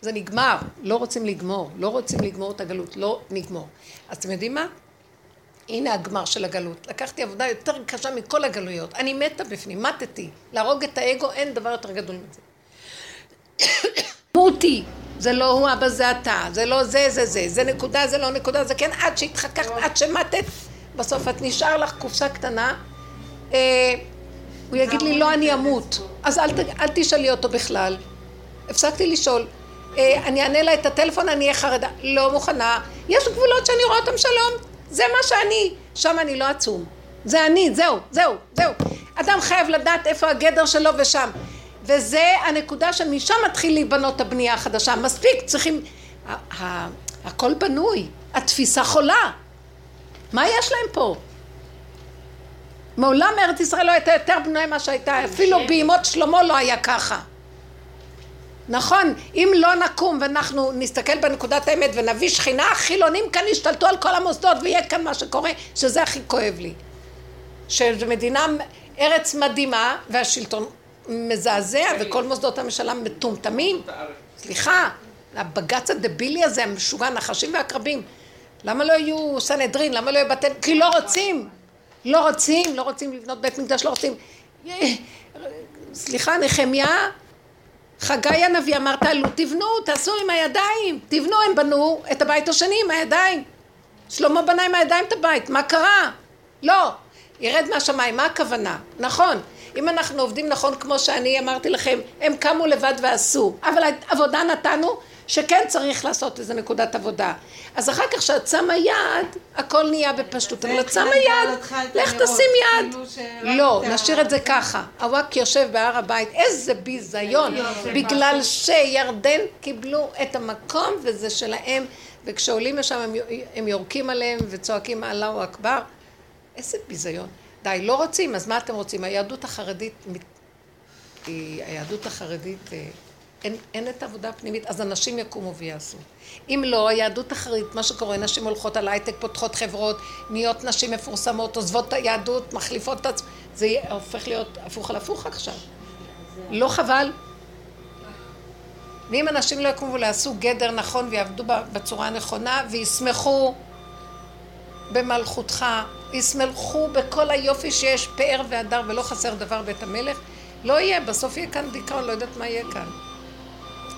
[SPEAKER 1] זה נגמר, לא רוצים לגמור, לא רוצים לגמור את הגלות, לא נגמור. אז אתם יודעים מה? הנה הגמר של הגלות. לקחתי עבודה יותר קשה מכל הגלויות. אני מתה בפנים, מתתי. להרוג את האגו, אין דבר יותר גדול מזה. מותי, זה לא הוא אבא זה אתה, זה לא זה זה זה, זה נקודה זה לא נקודה זה כן, עד שהתחככת, עד שמתת, בסוף את נשאר לך קופסה קטנה, אה, הוא יגיד לי לא אני אמות, אז אל, אל תשאלי אותו בכלל. הפסקתי לשאול, אה, אני אענה לה את הטלפון, אני אהיה חרדה, לא מוכנה, יש גבולות שאני רואה אותם שלום, זה מה שאני, שם אני לא עצום. זה אני, זהו, זהו, זהו. אדם חייב לדעת איפה הגדר שלו ושם. וזה הנקודה שמשם מתחיל להיבנות הבנייה החדשה. מספיק, צריכים... הכל בנוי, התפיסה חולה. מה יש להם פה? מעולם ארץ ישראל לא הייתה יותר בנויה ממה שהייתה, אפילו בימות שלמה לא היה ככה. נכון, אם לא נקום ואנחנו נסתכל בנקודת האמת ונביא שכינה, החילונים כאן ישתלטו על כל המוסדות ויהיה כאן מה שקורה, שזה הכי כואב לי. שזו מדינה, ארץ מדהימה והשלטון מזעזע וכל מוסדות הממשלה מטומטמים. סליחה, הבג"ץ הדבילי הזה, המשוגע, נחשים ועקרבים. למה לא יהיו סנהדרין? למה לא יהיו בתי... כי לא רוצים. לא רוצים, לא רוצים לבנות בית מקדש, לא רוצים. סליחה, נחמיה חגי הנביא אמר תעלו תבנו תעשו עם הידיים. תבנו הם בנו את הבית השני עם הידיים. שלמה בנה עם הידיים את הבית מה קרה? לא. ירד מהשמיים מה הכוונה? נכון. אם אנחנו עובדים נכון כמו שאני אמרתי לכם הם קמו לבד ועשו. אבל עבודה נתנו שכן צריך לעשות איזה נקודת עבודה. אז אחר כך כשאת שמה יד, הכל נהיה בפשטות. אבל את שמה יד, לך תשים יד. כאילו לא, נשאיר את זה ככה. הוואק יושב בהר הבית, איזה ביזיון. בגלל שירדן קיבלו את המקום וזה שלהם, וכשעולים לשם הם יורקים עליהם וצועקים אללהו אכבר. איזה ביזיון. די, לא רוצים, אז מה אתם רוצים? היהדות החרדית, היהדות החרדית, אה, אין, אין את העבודה הפנימית, אז אנשים יקומו ויעשו. אם לא, היהדות החרדית, מה שקורה, נשים הולכות על הייטק, פותחות חברות, נהיות נשים מפורסמות, עוזבות את היהדות, מחליפות את עצמם, זה הופך להיות הפוך על הפוך עכשיו. לא חבל? ואם אנשים לא יקומו ויעשו גדר נכון ויעבדו בצורה הנכונה וישמחו במלכותך, ישמחו בכל היופי שיש פאר והדר ולא חסר דבר בית המלך, לא יהיה, בסוף יהיה כאן דיכאון, לא יודעת מה יהיה כאן.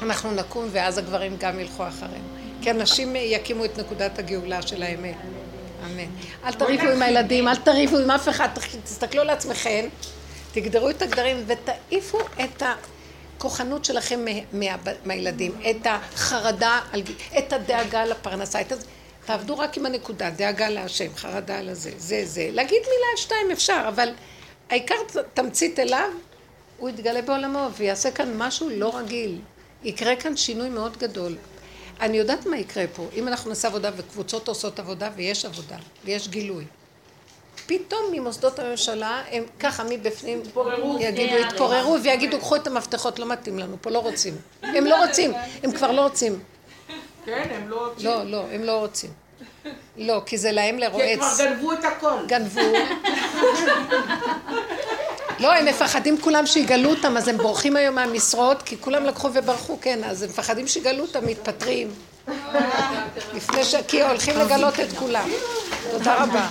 [SPEAKER 1] אנחנו נקום ואז הגברים גם ילכו אחרינו. כי הנשים יקימו את נקודת הגאולה של האמת. אמן. אל תריבו עם הילדים, אל תריבו עם אף אחד, תסתכלו על עצמכם, תגדרו את הגדרים ותעיפו את הכוחנות שלכם מהילדים, את החרדה, את הדאגה לפרנסה, את הזה. תעבדו רק עם הנקודה, דאגה להשם, חרדה לזה, זה זה. להגיד מילה שתיים אפשר, אבל העיקר תמצית אליו, הוא יתגלה בעולמו ויעשה כאן משהו לא רגיל. יקרה כאן שינוי מאוד גדול. אני יודעת מה יקרה פה. אם אנחנו נעשה עבודה וקבוצות עושות עבודה ויש עבודה ויש גילוי. פתאום ממוסדות הממשלה הם ככה מבפנים יגידו, יתפוררו ויגידו, קחו את המפתחות, לא מתאים לנו, פה לא רוצים. הם לא רוצים, הם כבר לא רוצים.
[SPEAKER 7] כן, הם לא רוצים.
[SPEAKER 1] לא, לא, הם לא רוצים. לא, כי זה להם לרועץ. כי
[SPEAKER 7] כבר גנבו את הכל.
[SPEAKER 1] גנבו. לא, הם מפחדים כולם שיגלו אותם, אז הם בורחים היום מהמשרות, כי כולם לקחו וברחו, כן, אז הם מפחדים שיגלו אותם, מתפטרים. לפני ש... כי הולכים לגלות את כולם.
[SPEAKER 10] תודה רבה.